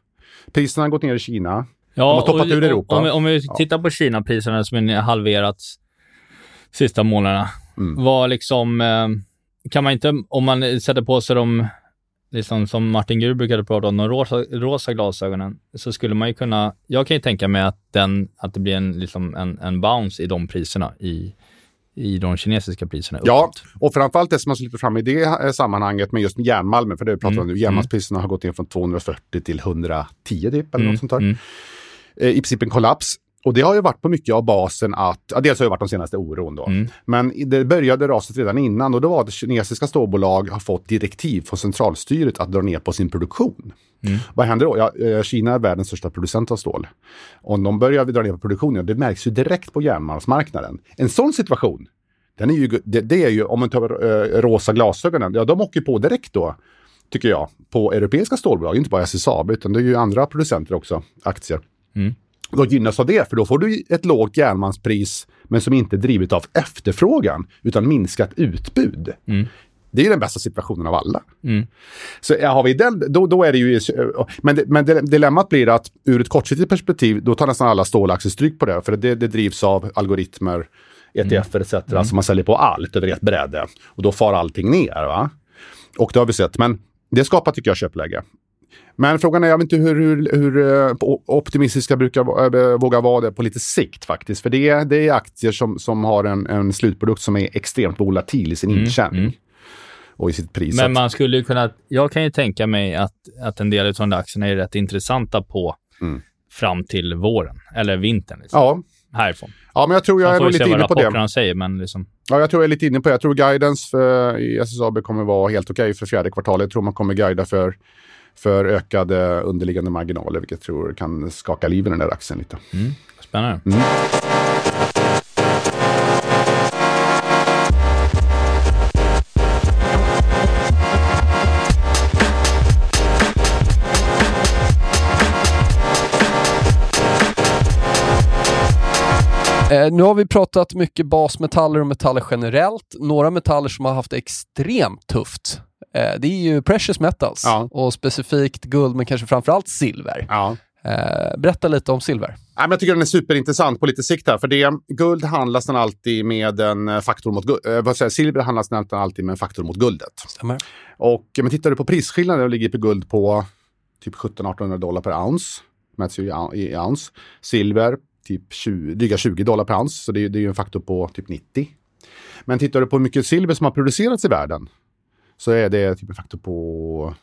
Priserna har gått ner i Kina. Ja, De har toppat och- ur Europa. Om, vi- om vi tittar på Kina-priserna som är halverats sista månaderna. Mm. Vad liksom, eh, kan man inte, om man sätter på sig de, liksom som Martin Gur brukade prata om, de rosa, rosa glasögonen, så skulle man ju kunna, jag kan ju tänka mig att, den, att det blir en, liksom en, en bounce i de priserna, i, i de kinesiska priserna. Ja, och framförallt det som man lyfter fram i det eh, sammanhanget med just järnmalmen, för det vi pratar om Mm, nu, järnmalmspriserna har gått ner från 240 till 110 typ, eller Mm, något sånt där. mm. Eh, I princip en kollaps. Och det har ju varit på mycket av basen att, ja, dels har det varit de senaste oron då, Mm. men det började raset redan innan och då var att kinesiska stålbolag har fått direktiv från centralstyret att dra ner på sin produktion. Mm. Vad händer då? Ja, eh, Kina är världens största producent av stål. Om de börjar dra ner på produktionen, det märks ju direkt på järnmalmsmarknaden. En sån situation, den är ju, det, det är ju, om man tar eh, rosa glasögonen, ja de åker på direkt då, tycker jag, på europeiska stålbolag, inte bara SSAB, utan det är ju andra producenter också, aktier. Mm. Då gynnas av det, för då får du ett lågt järnmalmspris, men som inte är drivet av efterfrågan, utan minskat utbud. Mm. Det är ju den bästa situationen av alla. Mm. Så har vi den, då, då är det ju... Men, det, men dilemmat blir att ur ett kortsiktigt perspektiv, då tar nästan alla stålaktier stryk på det. För det, det drivs av algoritmer, ETF etc. Mm. Så man säljer på allt över ett bräde. Och då far allting ner. Va? Och det har vi sett. Men det skapar, tycker jag, köpläge. Men frågan är, jag vet inte hur, hur, hur eh, optimistiska brukar eh, våga vara det på lite sikt faktiskt. För det, är- det är aktier som, som har en, en slutprodukt som är extremt volatil i sin intjäning. mm. Och i sitt pris. Men man skulle ju kunna, jag kan ju tänka mig att, att en del av de där aktierna är rätt intressanta på Mm. fram till våren, eller vintern. Liksom, Ja, Härifrån. ja, men jag tror jag är lite inne på det. säger, men liksom, Ja, jag tror jag är lite inne på det. Jag tror guidance för, i SSAB kommer vara helt okej för fjärde kvartalet. Jag tror man kommer guida för, för ökade underliggande marginaler, vilket jag tror kan skaka liv i den där aktien lite. spännande. Mm. Eh, nu har vi pratat mycket basmetaller och metaller generellt. Några metaller som har haft det extremt tufft. Eh, det är ju precious metals Ja. och specifikt guld, men kanske framförallt silver. Ja. Eh, berätta lite om silver. Nej, men jag tycker den är superintressant på lite sikt här. För det, guld handlas den alltid med en eh, faktor mot guld. Eh, säger, silver handlas den alltid med en faktor mot guldet. Stämmer. Och men tittar du på prisskillnaden, då ligger på guld på typ 1700-1800 dollar per ounce. Mäts ju i ounce. Silver, typ 20, dryga 20 dollar per ounce. Så det, är- det är ju en faktor på typ 90. Men tittar du på hur mycket silver som har producerats i världen så är det typ en faktor på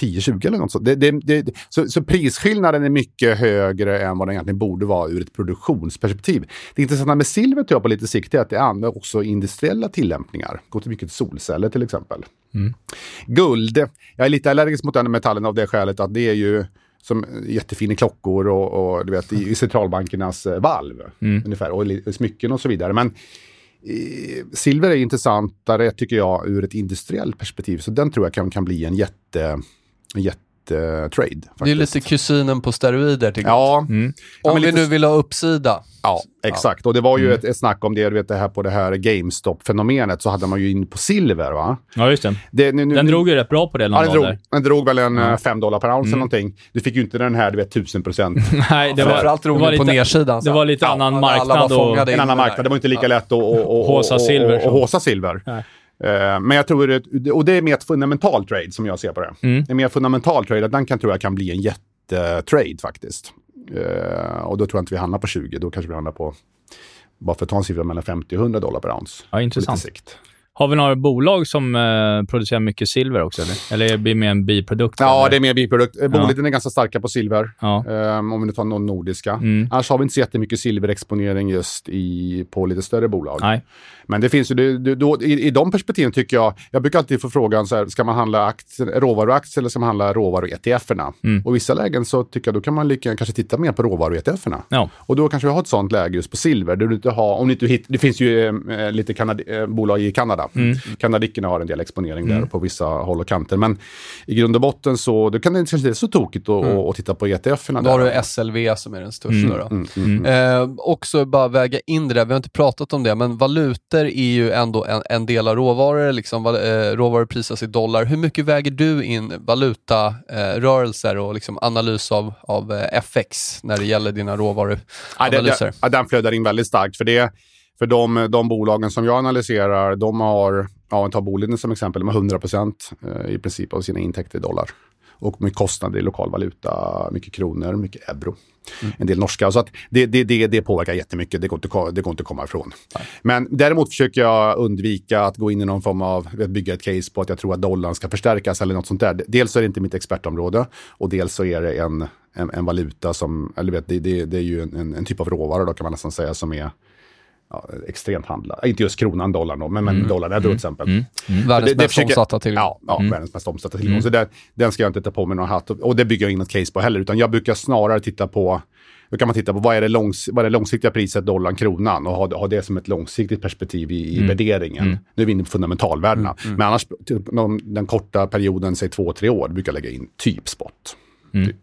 10-20 eller något sånt. Det, det, det, så, så prisskillnaden är mycket högre än vad den egentligen borde vara ur ett produktionsperspektiv. Det intressanta med silver tror jag på lite sikt är att det använder också industriella tillämpningar. Går till mycket solceller till exempel. Guld, jag är lite allergisk mot den metallen av det skälet att det är ju som jättefina klockor och, och du vet, i, i centralbankernas eh, valv. Ungefär, och li- smycken och så vidare. Men eh, silver är intressantare tycker jag ur ett industriellt perspektiv. Så den tror jag kan, kan bli en jätte, en jätte trade. Faktiskt. Det är lite kusinen på steroider tycker jag. Ja, Om men vi lite- nu vill ha uppsida. Ja, exakt. Och det var ju ett, ett snack om det, du vet det här på det här GameStop-fenomenet så hade man ju in på silver va? Ja, just det. Det, nu, nu, Den drog ju rätt bra på det Ja, den drog, den drog väl en 5 dollar per ounce eller någonting. Du fick ju inte den här, du vet, 1000 procent. Nej, det var, Framförallt det var det på lite, nedsidan. det var lite Ja, annan alla marknad var och... en annan marknad. Det var inte lika lätt att och, och, Håsa silver, Och, så. och, håsa silver. Eh, men jag tror, det, och det är mer ett fundamental trade som jag ser på det. Mm. En mer fundamental trade, att den kan tror jag kan bli en jättetrade faktiskt. Eh, och då tror jag inte vi hamnar på 20, då kanske vi hamnar på, bara för att ta en siffra, mellan 50 och 100 dollar per ounce. Ja, På intressant. lite sikt. Har vi några bolag som eh, producerar mycket silver också? Eller, eller är det mer en biprodukt? Ja, eller? det är mer biprodukt. Ja. Boliden är ganska starka på silver. Ja. Ehm, om vi nu tar någon nordiska. Mm. Annars har vi inte så jättemycket silverexponering just i, på lite större bolag. Nej. Men det finns ju, det, det, då, i, i de perspektiven tycker jag, jag brukar alltid få frågan så här, ska man handla aktier, råvaruaktier eller ska man handla råvaru-ETFerna? Mm. Och i vissa lägen så tycker jag då kan man lika gärna kanske titta mer på råvaru-ETFerna. Ja. Och då kanske vi har ett sånt läge just på silver. Där du inte har, om du inte hit, det finns ju eh, lite kanadi, eh, bolag i Kanada. Mm. Kanadickerna har en del exponering där på vissa håll och kanter. Men i grund och botten så då kan det kanske inte vara så tokigt att Mm. att titta på ETFerna. Då har du SLV som är den största. Då. Mm, mm, mm. Eh, också bara väga in det där, vi har inte pratat om det, men valutor är ju ändå en, en del av råvaror. Liksom, eh, råvaror prisas i dollar. Hur mycket väger du in valutarörelser eh, rörelser och liksom analys av, av eh, FX när det gäller dina det, råvaruanalyser? det, ja, den flödar in väldigt starkt. För, det, för de, de bolagen som jag analyserar, de har, ja, tar Boliden som exempel, de har 100 procent i princip av sina intäkter i dollar. Och med kostnader i lokal valuta, mycket kronor, mycket euro. En del norska. Så att det, det, det, det påverkar jättemycket, det går inte, det går inte att komma ifrån. Men däremot försöker jag undvika att gå in i någon form av, att bygga ett case på att jag tror att dollarn ska förstärkas eller något sånt där. Dels är det inte mitt expertområde och dels så är det en, en, en valuta som, eller vet, det, det, det är ju en, en, en typ av råvara då kan man nästan säga som är ja, extremt handlad. Inte just kronan, dollarn då, men, men dollarn, euro till exempel. Världens Det- det mest försöker- omsatta tillgång. Ja, ja världens mest omsatta tillgång. Så där, den ska jag inte ta på mig någon hatt. Och, det bygger jag inget case på heller, utan jag brukar snarare titta på då kan man titta på vad är det, långs, vad är det långsiktiga priset dollarn kronan och ha, ha det som ett långsiktigt perspektiv i, i värderingen. Nu är vi inne på fundamentalvärdena. Men annars, typ, de, den korta perioden, säg två, tre år, brukar jag lägga in typ spot. Typ.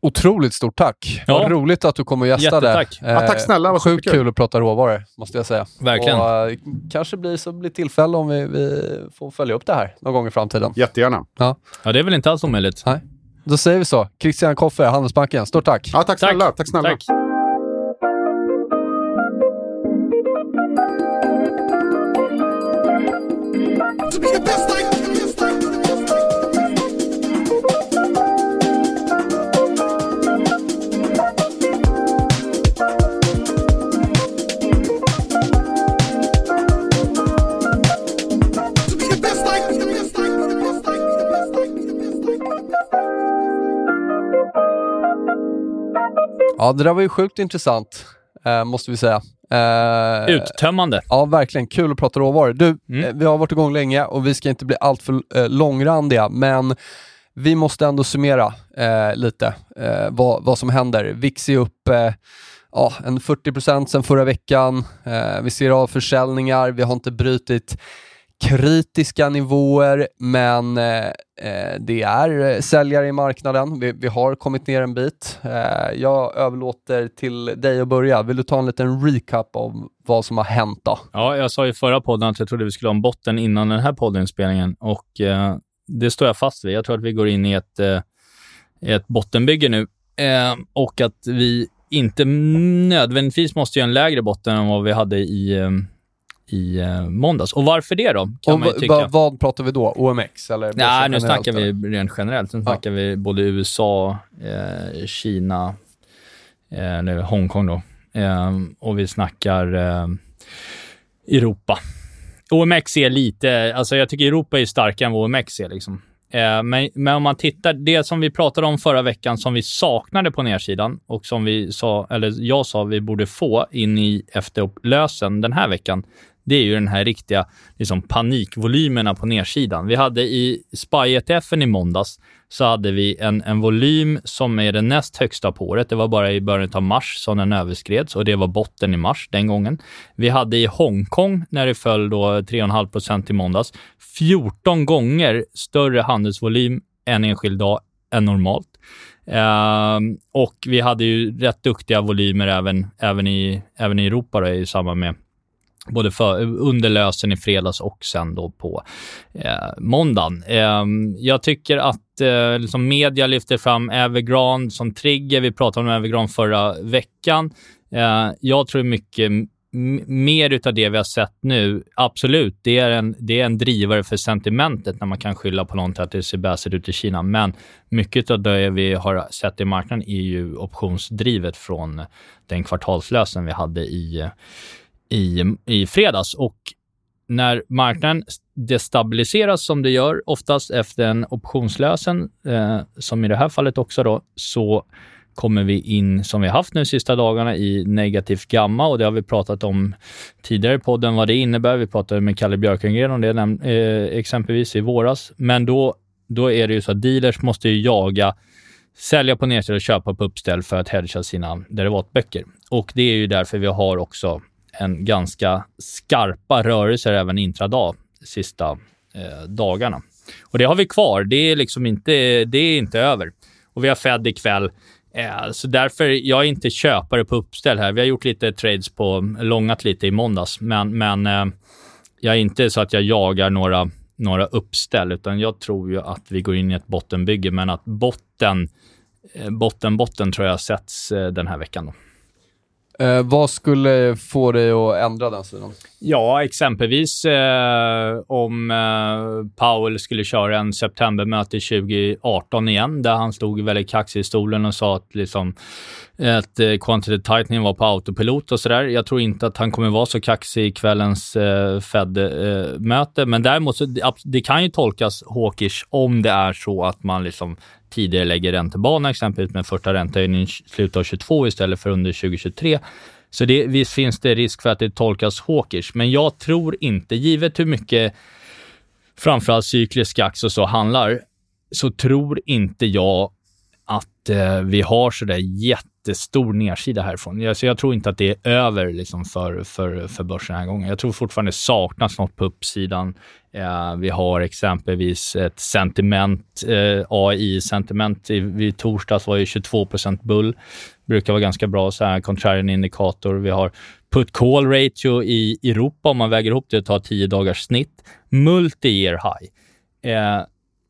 Otroligt stort tack. Ja. Vad roligt att du kom och gästade. Jättetack. Eh, Ja, tack snälla, vad Sjukt kul att prata råvaror, måste jag säga. Verkligen. Och, eh, kanske blir så blir tillfälle om vi, vi får följa upp det här någon gång i framtiden. Jättegärna. Ja. Ja, det är väl inte alls omöjligt. Nej. Då säger vi så. Christian Koffer, Handelsbanken. Stort tack. Ja, tack snälla. Tack, snälla. Tack. Ja, det där var ju sjukt intressant, eh, måste vi säga. Eh, Uttömmande. Ja, verkligen. Kul att prata råvaror. Du, Mm. eh, vi har varit igång länge och vi ska inte bli alltför eh, långrandiga, men vi måste ändå summera eh, lite eh, vad, vad som händer. VIX är upp ja, en 40% sedan förra veckan. Eh, vi ser av försäljningar, vi har inte brutit kritiska nivåer, men eh, eh det är eh, säljare i marknaden. Vi, vi har kommit ner en bit. Eh, jag överlåter till dig att börja. Vill du ta en liten recap av vad som har hänt då? Ja, jag sa i förra podden att jag trodde vi skulle ha en botten innan den här poddinspelningen och eh, det står jag fast vid. Jag tror att vi går in i ett, eh, ett bottenbygge nu eh, och att vi inte nödvändigtvis måste göra en lägre botten än vad vi hade i, eh, i eh, måndags. Och varför det då? Kan man tycka. va- vad pratar vi då? OMX? Eller Nej, nu snackar vi rent generellt. Nu Ja. snackar vi både USA, eh, Kina, eh, eller Hongkong då. Eh, och vi snackar eh, Europa. OMX är lite, alltså jag tycker Europa är starkare än vad OMX är liksom. Eh, men, men om man tittar, det som vi pratade om förra veckan som vi saknade på nedsidan och som vi sa, eller jag sa vi borde få in i efterlösen den här veckan, det är ju den här riktiga liksom, panikvolymerna på nedsidan. Vi hade i SPY-ETFen i måndags så hade vi en, en volym som är den näst högsta på året. Det var bara i början av mars som den överskreds och det var botten i mars den gången. Vi hade i Hongkong, när det föll då 3,5 procent i måndags, 14 gånger större handelsvolym en enskild dag än normalt. Ehm, och vi hade ju rätt duktiga volymer även, även, i, även i Europa då, i samband med både för, under lösen i fredags och sen då på eh, måndagen. Eh, jag tycker att eh, liksom media lyfter fram Evergrande som trigger. Vi pratade om Evergrande förra veckan. Eh, jag tror mycket mer utav det vi har sett nu, absolut, det är, en, det är en drivare för sentimentet när man kan skylla på någonting att det ser bäst ut i Kina. Men mycket av det vi har sett i marknaden är ju optionsdrivet från den kvartalslösen vi hade i i, i fredags. Och när marknaden destabiliseras som det gör oftast efter en optionslösen, eh, som i det här fallet också då, så kommer vi in, som vi haft nu de sista dagarna, i negativt gamma och det har vi pratat om tidigare i podden vad det innebär. Vi pratade med Kalle Björkengren om det eh, exempelvis i våras. Men då, då är det ju så att dealers måste ju jaga sälja på nedställ och köpa på uppställ för att hedga sina derivatböcker. Och det är ju därför vi har också en ganska skarpa rörelser även intradag de sista eh, dagarna. Och det har vi kvar. Det är liksom inte, det är inte över. Och vi har Fed ikväll. Eh, så därför, jag är inte köpare på uppställ här. Vi har gjort lite trades på, långat lite i måndags, men, men eh, jag är inte så att jag jagar några, några uppställ, utan jag tror ju att vi går in i ett bottenbygge, men att botten, eh, botten, botten tror jag sätts eh, den här veckan. Då. Eh, vad skulle få dig att ändra den sidan? Ja, exempelvis eh, om eh, Powell skulle köra en septembermöte 2018 igen, där han stod väldigt kaxig i stolen och sa att liksom, att eh, quantitative tightening var på autopilot och sådär. Jag tror inte att han kommer vara så kaxig i kvällens eh, Fed-möte, eh, men däremot så det, det kan ju tolkas hawkish om det är så att man liksom tidigare lägger räntebanan exempelvis med första räntehöjningen i slutet av 22 istället för under 2023. Så det, visst finns det risk för att det tolkas hawkish, men jag tror inte, givet hur mycket framförallt cyklisk ax och så handlar, så tror inte jag att eh, vi har sådär jättestor nedsida härifrån. Jag, så jag tror inte att det är över liksom, för, för, för börsen den här gången. Jag tror fortfarande det saknas något på uppsidan. Eh, vi har exempelvis ett sentiment, eh, AI-sentiment. I, vid torsdags var ju 22% bull. Brukar vara ganska bra så här contrarian indikator. Vi har put call ratio i Europa, om man väger ihop det och tar 10 dagars snitt. Multi-year high. Eh,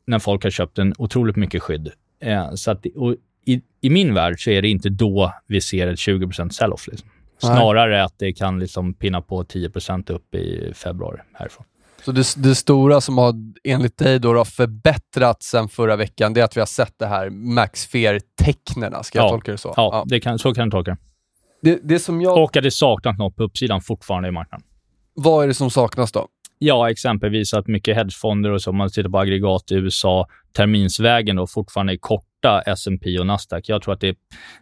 när folk har köpt en otroligt mycket skydd. Eh, så att, och i, I min värld så är det inte då vi ser ett 20 sell-off. Liksom. Nej. Snarare att det kan liksom pinna på 10% upp i februari härifrån. Så det, det stora som har enligt dig då, då förbättrats sen förra veckan, det är att vi har sett det här Max Fear-tecknena. Ska jag Ja. tolka det så? Ja, Det kan, så kan du tolka det. Det, som jag... Och att det saknas något på uppsidan fortfarande i marknaden. Vad är det som saknas då? Ja, exempelvis att mycket hedgefonder och så, om man tittar på aggregat i USA, terminsvägen då fortfarande är korta S&P och Nasdaq. Jag tror att det,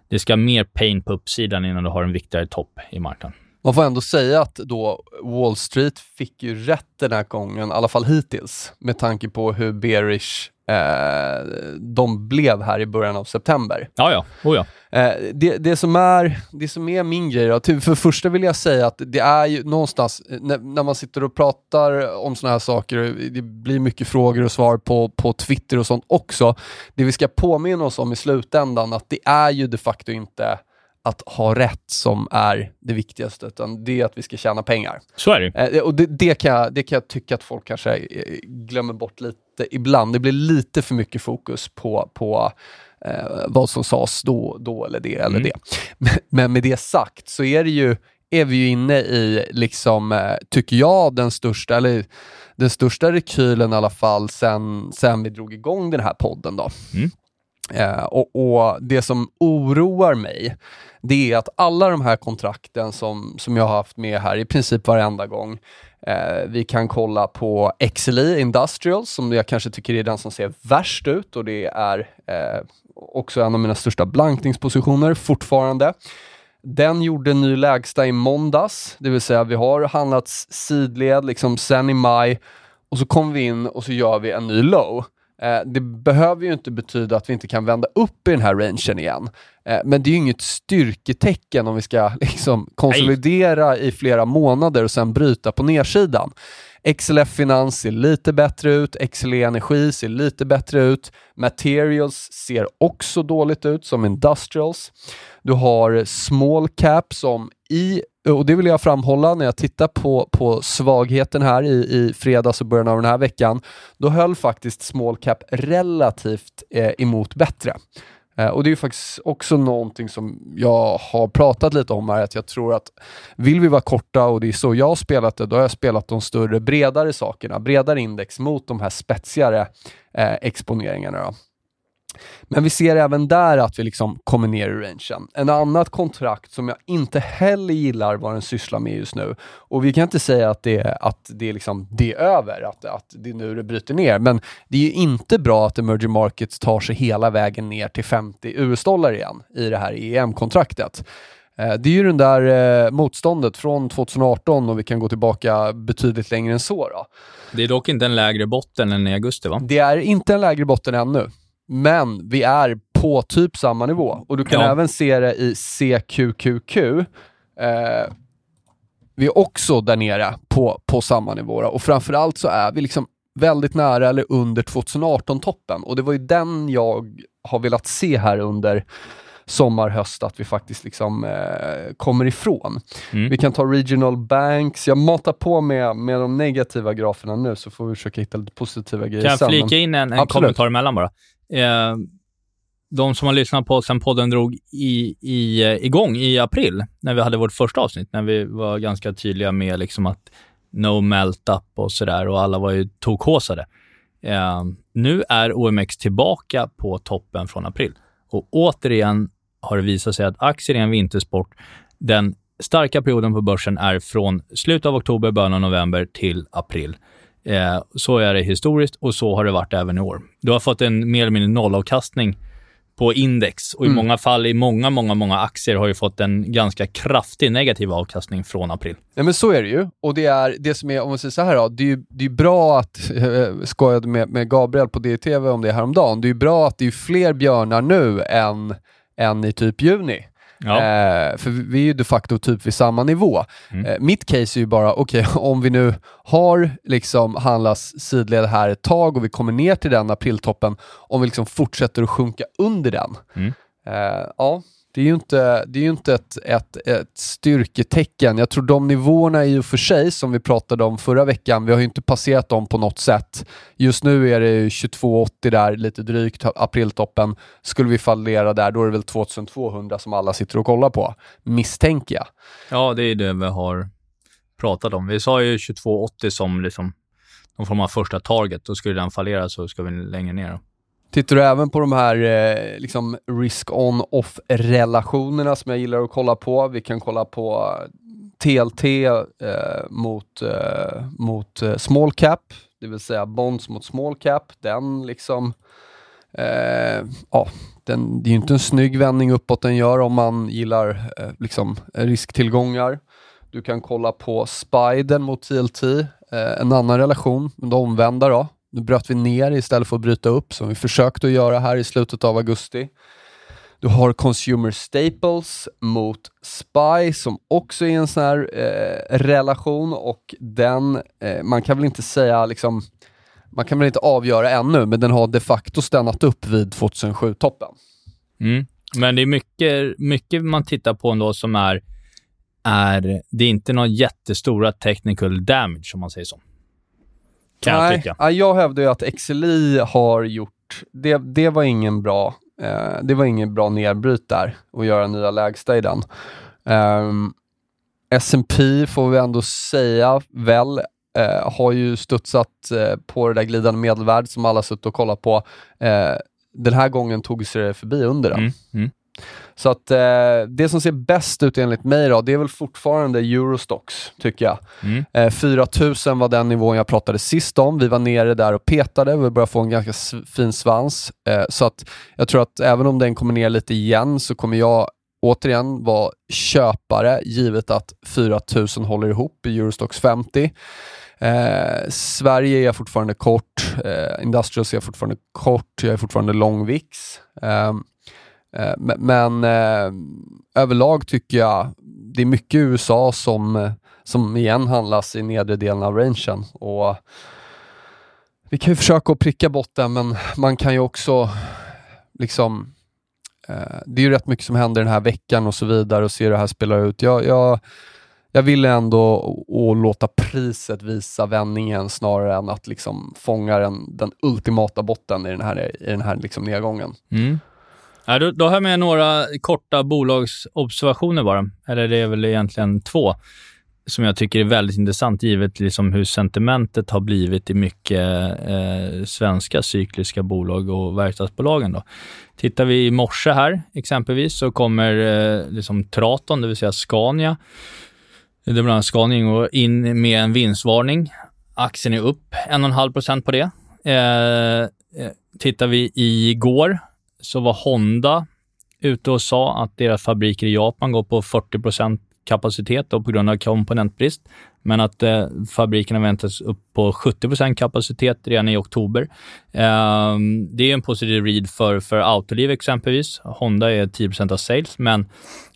det ska mer pain på uppsidan innan du har en viktigare topp i marknaden. Man får ändå säga att då Wall Street fick ju rätt den här gången, i alla fall hittills, med tanke på hur bearish eh, de blev här i början av september. Ja, ja. Oh, ja. Eh, det, det, som är, det som är min grej då, till, för första vill jag säga att det är ju någonstans, eh, när, när man sitter och pratar om sådana här saker, det blir mycket frågor och svar på, på Twitter och sånt också. Det vi ska påminna oss om i slutändan, att det är ju de facto inte att ha rätt som är det viktigaste, utan det är att vi ska tjäna pengar. Så är det. Eh, och det, det, kan jag, det kan jag tycka att folk kanske eh, glömmer bort lite ibland. Det blir lite för mycket fokus på, på eh, vad som sades då, då eller det eller Mm. det. Men, men med det sagt så är det ju är vi ju inne i, liksom, eh, tycker jag, den största, eller den största rekylen i alla fall sen, sen vi drog igång den här podden. Då. Mm. Eh, och, och Det som oroar mig, det är att alla de här kontrakten som, som jag har haft med här i princip varenda gång, eh, vi kan kolla på XLI Industrials, som jag kanske tycker är den som ser värst ut och det är eh, också en av mina största blankningspositioner fortfarande. Den gjorde ny lägsta i måndags, det vill säga vi har handlats sidled liksom sen i maj och så kommer vi in och så gör vi en ny low. Eh, det behöver ju inte betyda att vi inte kan vända upp i den här rangen igen. Eh, men det är ju inget styrketecken om vi ska liksom konsolidera i flera månader och sen bryta på nedsidan. XLF Finans ser lite bättre ut, XLE Energi ser lite bättre ut, Materials ser också dåligt ut som Industrials. Du har small cap som i, och det vill jag framhålla när jag tittar på, på svagheten här i, i fredags och början av den här veckan, då höll faktiskt small cap relativt eh, emot bättre. Eh, och det är ju faktiskt också någonting som jag har pratat lite om här, att jag tror att vill vi vara korta och det är så jag har spelat det, då har jag spelat de större, bredare sakerna, bredare index mot de här spetsigare eh, exponeringarna. Då. Men vi ser även där att vi liksom kommer ner i rangen. En annat kontrakt som jag inte heller gillar vad den sysslar med just nu. Och vi kan inte säga att det, är- att det, liksom, det är över, att, att det är nu det bryter ner. Men det är ju inte bra att emerging markets tar sig hela vägen ner till 50 US-dollar igen i det här EM-kontraktet. Eh, Det är ju den där eh, motståndet från 2018 och vi kan gå tillbaka betydligt längre än så. Då. Det är dock inte en lägre botten än i augusti, va? Det är inte en lägre botten ännu, men vi är på typ samma nivå. Och du kan Ja. även se det i CQQQ. Eh, vi är också där nere på, på samma nivå. Och framförallt så är vi liksom väldigt nära eller under 2018-toppen. Och det var ju den jag har velat se här under sommar, höst, att vi faktiskt liksom eh, kommer ifrån. Mm. Vi kan ta regional banks. Jag matar på med, med de negativa graferna nu så får vi försöka hitta lite positiva grejer Kan jag sen. flika in en, en kommentar emellan bara? Eh, de som har lyssnat på oss sen podden drog i, i, eh, igång i april, när vi hade vårt första avsnitt, när vi var ganska tydliga med liksom att no melt-up och sådär och alla var ju tokhåsade. Eh, nu är OMX tillbaka på toppen från april och återigen har det visat sig att aktier är en vintersport. Den starka perioden på börsen är från slutet av oktober, början av november till april. Eh, så är det historiskt och så har det varit även i år. Du har fått en mer eller mindre nollavkastning på index och i många fall, i många, många, många aktier har ju fått en ganska kraftig negativ avkastning från april. Ja men så är det ju. Och det är det som är, om man säger så här då, det är ju det är bra att, jag skojade med, med Gabriel på DTV om det häromdagen, det är ju bra att det är fler björnar nu än, än i typ juni. Ja. Eh, för vi är ju de facto typ vid samma nivå. Mm. Eh, mitt case är ju bara, okej, om vi nu har liksom handlas sidled här ett tag och vi kommer ner till den apriltoppen, om vi liksom fortsätter att sjunka under den. Mm. Eh, ja, det är ju inte, det är ju inte ett, ett, ett styrketecken. Jag tror de nivåerna i och för sig som vi pratade om förra veckan, vi har ju inte passerat dem på något sätt. Just nu är det 22,80 där, lite drygt, apriltoppen. Skulle vi fallera där, då är det väl 2200 som alla sitter och kollar på, misstänker jag. ja, det är det vi har pratat om. Vi sa ju 2280 som liksom någon form av första target. Då skulle den fallera så ska vi längre ner. Tittar du även på de här eh, liksom risk-on-off-relationerna som jag gillar att kolla på. Vi kan kolla på eh, TLT eh, mot, eh, mot eh, small cap, det vill säga bonds mot small cap. Den liksom, eh, ja, den, det är ju inte en snygg vändning uppåt den gör om man gillar eh, liksom risktillgångar. Du kan kolla på Spiden mot TLT, eh, en annan relation, men det omvända då. Nu bröt vi ner istället för att bryta upp, som vi försökte att göra här i slutet av augusti. Du har Consumer Staples mot SPY som också är en sån här eh, relation och den, eh, man kan väl inte säga liksom, man kan väl inte avgöra ännu, men den har de facto stannat upp vid 2007-toppen. Mm. Men det är mycket, mycket man tittar på ändå som är, är det är inte några jättestora technical damage om man säger så. Kan jag Nej, tycka. ja, jag hävdar ju att XLI har gjort, det, det var ingen bra Eh, det var ingen bra nedbryt där och göra nya lägsta i den. Um, S&P får vi ändå säga väl eh, har ju studsat eh, på det där glidande medelvärdet som alla suttit och kollat på. Eh, den här gången tog sig det förbi under den. Mm, mm. Så att eh, det som ser bäst ut enligt mig då, det är väl fortfarande Eurostox, tycker jag. Mm. Eh, 4000 var den nivån jag pratade sist om. Vi var nere där och petade, vi börjar få en ganska fin svans. Eh, så att jag tror att även om den kommer ner lite igen så kommer jag återigen vara köpare givet att 4000 håller ihop i Eurostox 50. Eh, Sverige är jag fortfarande kort, eh, Industrials är jag fortfarande kort, jag är fortfarande lång VIX. Ehm, eh, Eh, men eh, överlag tycker jag det är mycket USA som, som igen handlas i nedre delen av rangen. Och vi kan ju försöka att pricka botten men man kan ju också liksom eh, det är ju rätt mycket som händer den här veckan och så vidare och se hur det här spelar ut. Jag, jag, jag vill ändå att låta priset visa vändningen snarare än att liksom fånga den, den ultimata botten i den här, i den här liksom nedgången. Mm. Ja, då, då har jag med några korta bolagsobservationer bara. Eller det är väl egentligen två som jag tycker är väldigt intressant givet liksom hur sentimentet har blivit i mycket eh, svenska cykliska bolag och verkstadsbolagen. Då. Tittar vi i morse här exempelvis så kommer eh, liksom Traton, det vill säga Scania, det är bland annat Scania ingår, in med en vinstvarning. Aktien är upp 1,5% på det. Eh, eh, tittar vi i går så var Honda ute och sa att deras fabriker i Japan går på 40% kapacitet då, på grund av komponentbrist, men att eh, fabrikerna väntas upp på 70% kapacitet redan i oktober. Eh, det är en positiv read för, för Autoliv exempelvis. Honda är 10% av sales, men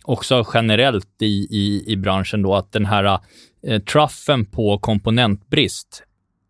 också generellt i, i, i branschen då att den här eh, truffen på komponentbrist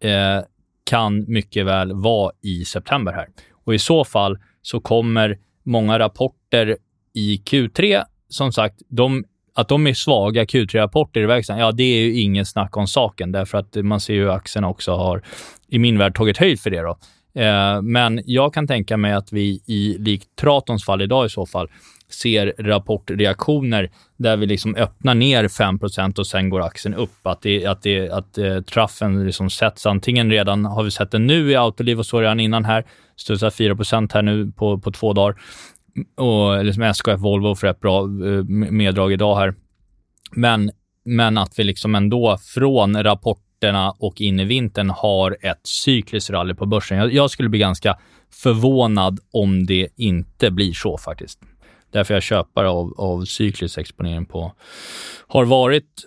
eh, kan mycket väl vara i september här. Och i så fall så kommer många rapporter i Q3, som sagt, de, att de är svaga Q3-rapporter i verkstaden, ja, det är ju ingen snack om saken, därför att man ser ju aktierna också har, i min värld, tagit höjd för det. Då. Eh, men jag kan tänka mig att vi i, likt Tratons fall idag i så fall, ser rapportreaktioner där vi liksom öppnar ner 5% och sen går aktien upp. Att, det, att, det, att eh, traffen liksom sätts antingen redan, har vi sett den nu i Autoliv och så redan innan här, studsar 4% här nu på, på två dagar. Och liksom SKF Volvo för ett bra eh, meddrag idag här. Men, men att vi liksom ändå från rapporterna och in i vintern har ett cykliskt rally på börsen. Jag, jag skulle bli ganska förvånad om det inte blir så faktiskt. Därför jag köper av, av cyklisk exponering på har varit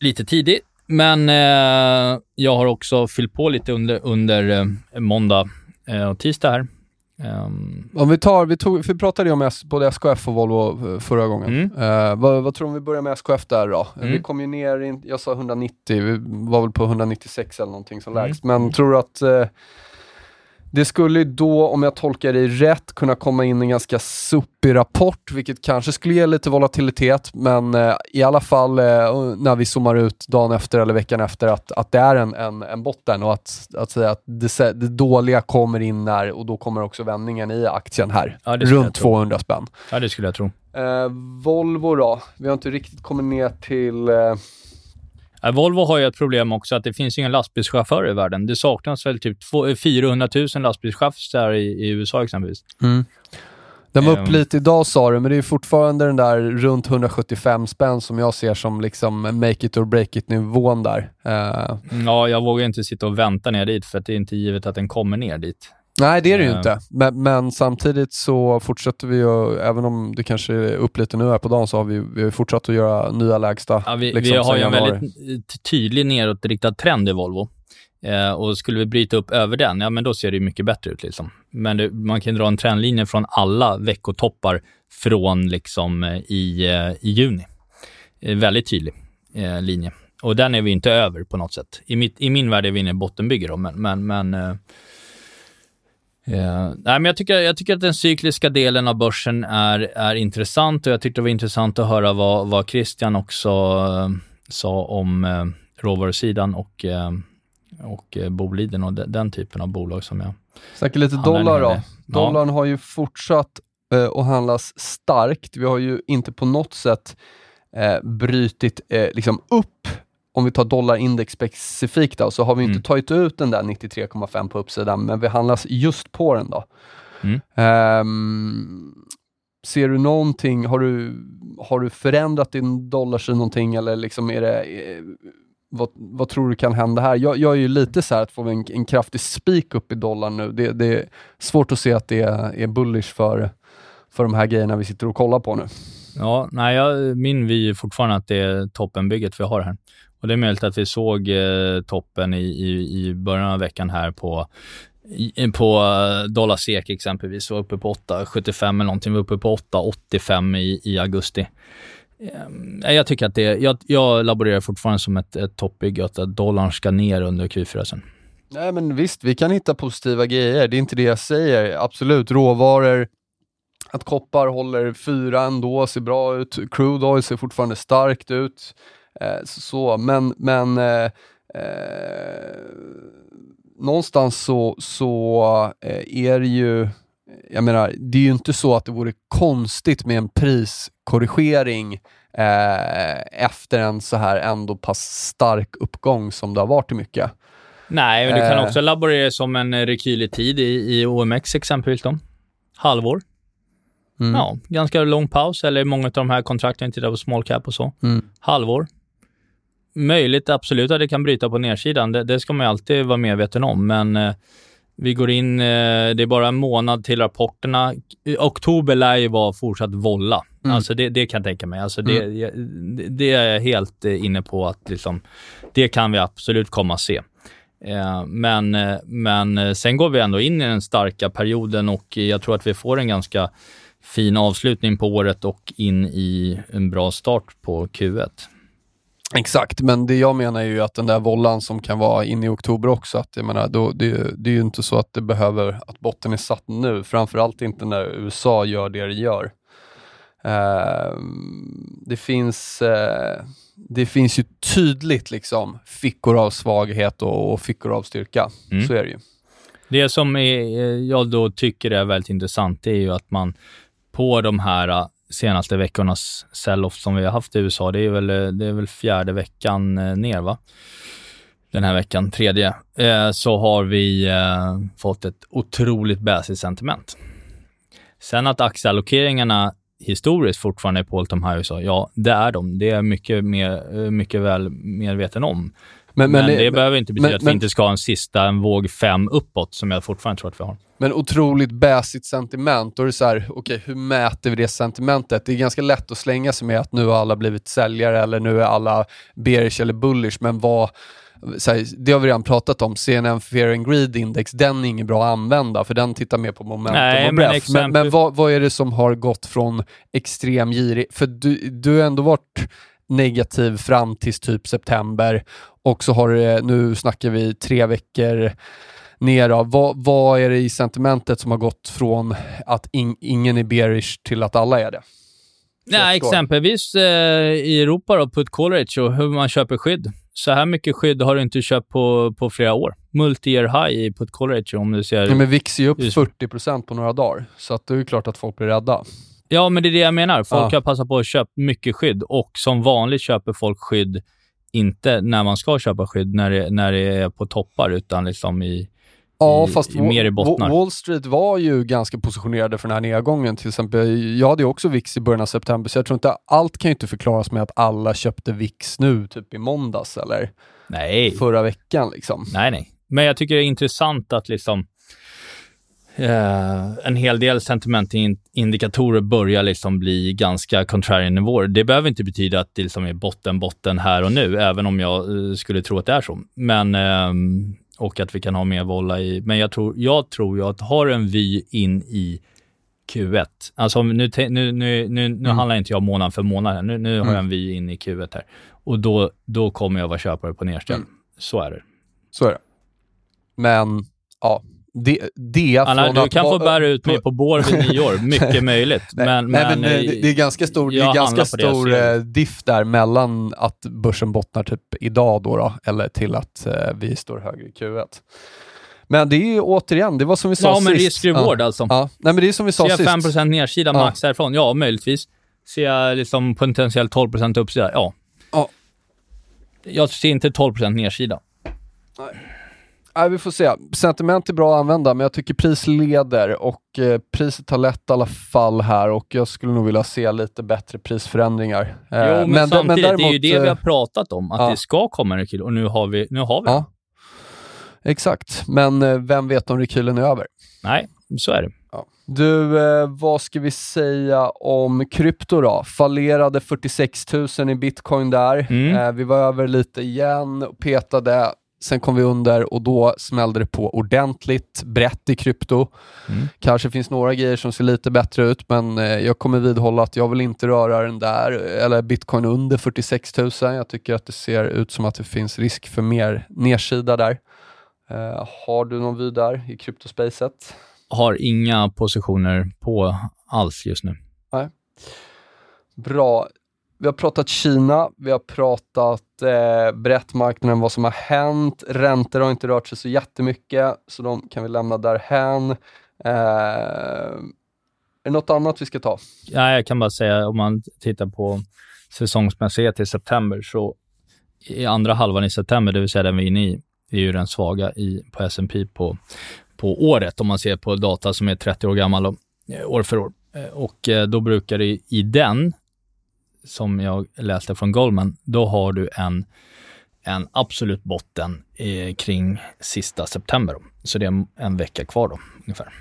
lite tidig, men eh, jag har också fyllt på lite under, under eh, måndag eh, och tisdag här. Um, Om vi tar, vi, tog, vi pratade ju om S, både SKF och Volvo eh, förra gången. Mm. Eh, vad, vad tror du om vi börjar med SKF där då? Mm. Vi kom ju ner, in, jag sa 190, vi var väl på 196 eller någonting som Mm. lägst. Men tror du att eh, det skulle då, om jag tolkar dig rätt, kunna komma in en ganska suppig rapport, vilket kanske skulle ge lite volatilitet, men eh, i alla fall eh, när vi zoomar ut dagen efter eller veckan efter, att, att det är en, en, en botten och att, att säga att det, det dåliga kommer in när, och då kommer också vändningen i aktien här, Ja, runt tro. 200 spänn. ja, det skulle jag tro. Eh, Volvo då, vi har inte riktigt kommit ner till eh, Volvo har ju ett problem också att det finns inga lastbilschaufförer i världen. Det saknas väl typ två- 400 000 lastbilschaufförer i, i USA exempelvis. Den var upp Ehm. lite idag sa du, men det är fortfarande den där runt 175 spänn som jag ser som liksom make it or break it nivån där. Eh, Ja, jag vågar inte sitta och vänta ner dit för att det är inte givet att den kommer ner dit. Nej, det är det ju Eh. inte. Men, men samtidigt så fortsätter vi ju, även om det kanske är upp lite nu här på dagen, så har vi, vi har fortsatt att göra nya lägsta. Ja, vi, liksom vi har ju en väldigt eh, tydlig nedåtriktad trend i Volvo. Eh, och skulle vi bryta upp över den, ja men då ser det ju mycket bättre ut. Liksom. Men det, man kan dra en trendlinje från alla veckotoppar från liksom eh, i, i juni. Eh, väldigt tydlig eh, linje. Och den är vi inte över på något sätt. I, mitt, i min värld är vi inne i bottenbygge då, men, men, men eh, nej, men jag, tycker, jag tycker att den cykliska delen av börsen är, är intressant och jag tyckte det var intressant att höra vad, vad Christian också eh, sa om eh, råvarusidan och, eh, och eh, Boliden och de, den typen av bolag som jag... Snacka lite dollar då. Ja. Dollarn har ju fortsatt eh, och handlas starkt. Vi har ju inte på något sätt eh, brytit eh, liksom upp om vi tar dollarindex specifikt då, så har vi inte Mm. tagit ut den där 93,5 på uppsidan, men vi handlas just på den då. Mm. Ehm, ser du någonting, har du, har du förändrat din dollarsyn någonting eller liksom är det, eh, vad, vad tror du kan hända här? Jag, jag är ju lite så här att får vi en, en kraftig spik upp i dollarn nu, det, det är svårt att se att det är, är bullish för, för de här grejerna vi sitter och kollar på nu. Ja, nej, jag, min vy är fortfarande att det är toppenbygget vi har här. Och Det är möjligt att vi såg eh, toppen i, i, i början av veckan här på, i, eh, på eh, dollar SEK exempelvis. var uppe på 8,75 eller någonting. Vi var uppe på 8,85 i, i augusti. Eh, jag tycker att det, jag, jag laborerar fortfarande som ett, ett toppbygge, att dollarn ska ner under Q4 sen. Nej men visst, vi kan hitta positiva grejer. Det är inte det jag säger. Absolut, råvaror, att koppar håller fyra ändå, ser bra ut. Crude oil ser fortfarande starkt ut. Eh, så, men men eh, eh, någonstans så, så är det ju, jag menar, det är ju inte så att det vore konstigt med en priskorrigering eh, efter en så här ändå pass stark uppgång som det har varit i mycket. Nej, men du kan Eh. också laborera som en rekyl i tid i, i OMX exempelvis. Då. Halvår. Mm. Ja, ganska lång paus, eller många av de här kontrakten, tittar på small cap och så. Mm. Halvår. Möjligt absolut att det kan bryta på nedsidan, det, det ska man alltid vara medveten om, men eh, vi går in, eh, det är bara en månad till rapporterna. I Oktober lär ju vara fortsatt volla. Mm. Alltså det, det kan jag tänka mig. Alltså det, jag- det, är jag helt eh, inne på att liksom, det kan vi absolut komma att se. Eh, Men, eh, men eh, sen går vi ändå in i den starka perioden och jag tror att vi får en ganska fin avslutning på året och in i en bra start på Q1. Exakt, men det jag menar är ju att den där vollan som kan vara inne i oktober också, att jag menar, då, det, det är ju inte så att det behöver, att botten är satt nu, framförallt inte när USA gör det det gör. Eh, det, finns, eh, det finns ju tydligt liksom fickor av svaghet och, och fickor av styrka. Mm. Så är det ju. Det som är, eh, jag då tycker är väldigt intressant, det är ju att man på de här senaste veckornas sell-off som vi har haft i USA, det är väl, eh, det är väl fjärde veckan eh, ner, va? Den här veckan, tredje, eh, så har vi fått ett otroligt baissigt sentiment. Sen att aktieallokeringarna historiskt fortfarande är på all time high i USA, ja, det är de. Det är jag mycket, mer, mycket väl medveten om. Men, det, behöver inte betyda men- att vi men- inte ska ha en sista, en våg fem uppåt, som jag fortfarande tror att vi har. Men otroligt bäsigt sentiment. Då är det så här, okej, hur mäter vi det sentimentet? Det är ganska lätt att slänga sig med att nu har alla blivit säljare eller nu är alla bearish eller bullish, men vad så här, det har vi redan pratat om, CNN Fear and Greed Index, den är ingen bra att använda för den tittar mer på momentum Nej, och men breath. Men, exempel- men vad, vad är det som har gått från extrem girig, för du, du har ändå varit negativ fram till typ september och så har det, nu snackar vi tre veckor ner av. Vad, vad är det i sentimentet som har gått från att in, ingen är bearish till att alla är det? Nej, exempelvis eh, i Europa då, put call ratio, hur man köper skydd. Så här mycket skydd har du inte köpt på, på flera år. Multi-year high i put call ratio om du ser... Ja, men VIX är ju upp Just- 40% på några dagar, så att det är klart att folk blir rädda. Ja, men det är det jag menar. Folk Ja. har passat på att köpa mycket skydd och som vanligt köper folk skydd inte när man ska köpa skydd, när det, när det är på toppar, utan liksom i... Ja, i- fast i- mer i bottnar. Wa- Wall Street var ju ganska positionerade för den här nedgången. Till exempel, jag hade ju också VIX i början av september, så jag tror inte, allt kan ju inte förklaras med att alla köpte VIX nu, typ i måndags eller Nej. förra veckan liksom. Nej, nej. Men jag tycker det är intressant att liksom eh, en hel del sentimentindikatorer börjar liksom bli ganska contrarian nivåer. Det behöver inte betyda att det liksom är botten, botten här och nu, även om jag eh, skulle tro att det är så. Men, ehm, och att vi kan ha mer volla i. Men jag tror, jag tror ju att har en vy in i Q1. Alltså nu, nu, nu, nu, nu handlar inte jag månad för månad här. Nu, nu har jag en vy in i Q1 här. Och då, då kommer jag vara köpare på nedställ. Så är det. Så är det. Men, ja. Det, det Anna, du kan få bära ut mig på bår vid nyår. Mycket möjligt. Men, nej, men, men eh, eh, det, det är ganska stor, det är ganska det stor ser. eh, diff där mellan att börsen bottnar typ idag då, då eller till att eh, vi står högre i Q1. Men det är ju återigen, det var som vi sa Ja, sist. men risk-reward ja. alltså. Ja, nej men det är som vi sa Ser jag sist. 5% nedsida Ja. max därifrån? Ja, möjligtvis. Ser jag liksom potentiellt 12% uppsida? Ja. Ja. Jag ser inte 12% nedsida. Nej, vi får se. Sentiment är bra att använda, men jag tycker pris leder och eh, priset har lätt i alla fall här och jag skulle nog vilja se lite bättre prisförändringar. Eh, Jo, men, da- samtidigt, det är ju däremot, det vi har eh, pratat om, att ja. det ska komma en rekyl och nu har vi, nu har vi Ja, exakt. Men eh, vem vet om rekylen är över? Nej, så är det. Du, eh, vad ska vi säga om krypto då? Fallerade 46 000 i bitcoin där. Mm. Eh, vi var över lite igen och petade. Sen kom vi under och då smällde det på ordentligt brett i krypto. Mm. Kanske finns några grejer som ser lite bättre ut, men eh, jag kommer vidhålla att jag vill inte röra den där, eller bitcoin under 46 000. Jag tycker att det ser ut som att det finns risk för mer nedsida där. Eh, har du någon vy där i kryptospacet? Har inga positioner på alls just nu. Bra. Vi har pratat Kina, vi har pratat eh, brett marknaden, vad som har hänt. Räntor har inte rört sig så jättemycket, så de kan vi lämna därhän. Eh, är det något annat vi ska ta? Ja, jag kan bara säga, om man tittar på säsongsmässighet i september, så i andra halvan i september, det vill säga den vi är inne i, är ju den svaga i, på S&P på, på året, om man ser på data som är 30 år gammal och, eh, år för år. Eh, och eh, då brukar det i den, som jag läste från Goldman, då har du en, en absolut botten eh, kring sista september. Då. Så det är en, vecka kvar då, ungefär.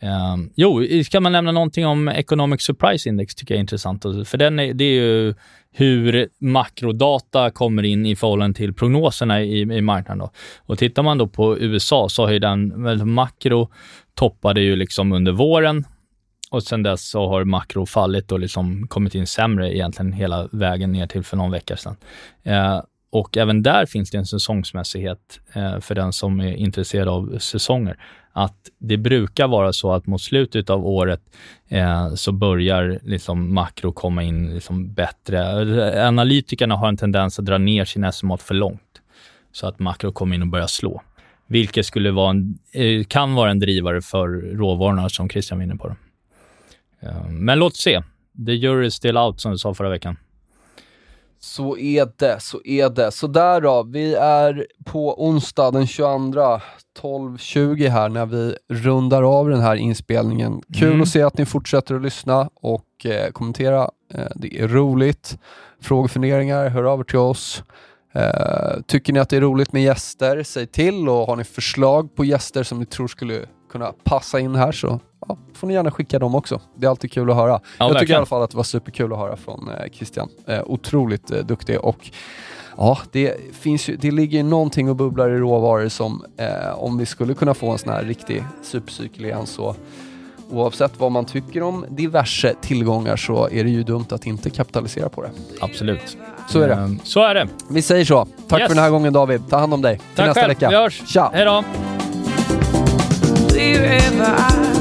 Eh, jo, ska man nämna någonting om Economic Surprise Index tycker jag är intressant. För den är, det är ju hur makrodata kommer in i förhållande till prognoserna i, i marknaden. Då. Och tittar man då på USA så har ju den, väl, makro toppade ju liksom under våren och sen dess så har makro fallit och liksom kommit in sämre egentligen hela vägen ner till för någon vecka sedan. Eh, och även där finns det en säsongsmässighet eh, för den som är intresserad av säsonger. Att det brukar vara så att mot slutet av året eh, så börjar liksom makro komma in liksom bättre. Analytikerna har en tendens att dra ner sin estimat för långt så att makro kommer in och börjar slå. Vilket skulle vara en, eh, kan vara en drivare för råvarorna som Christian var inne på. Då. Eh, men låt se. The jury is still out som du sa förra veckan. Så är det, så är det. Så där då, vi är på onsdag den 22, 12.20 här när vi rundar av den här inspelningen. Kul Mm. att se att ni fortsätter att lyssna och eh, kommentera. Eh, det är roligt. Frågor, funderingar, hör av er till oss. Eh, tycker ni att det är roligt med gäster, säg till och har ni förslag på gäster som ni tror skulle kunna passa in här så ja, får ni gärna skicka dem också. Det är alltid kul att höra. jag tycker i verkligen. alla fall att det var superkul att höra från eh, Christian. Eh, otroligt eh, duktig och ja, det, finns ju, det ligger ju någonting och bubblar i råvaror som eh, om vi skulle kunna få en sån här riktig supercykel igen så oavsett vad man tycker om diverse tillgångar så är det ju dumt att inte kapitalisera på det. Absolut. Så är det. Eh, Så är det. Vi säger så. Tack Yes. för den här gången David. Ta hand om dig. Till Tack nästa själv. vecka. Vi hörs. Tja! Hej då. Wherever I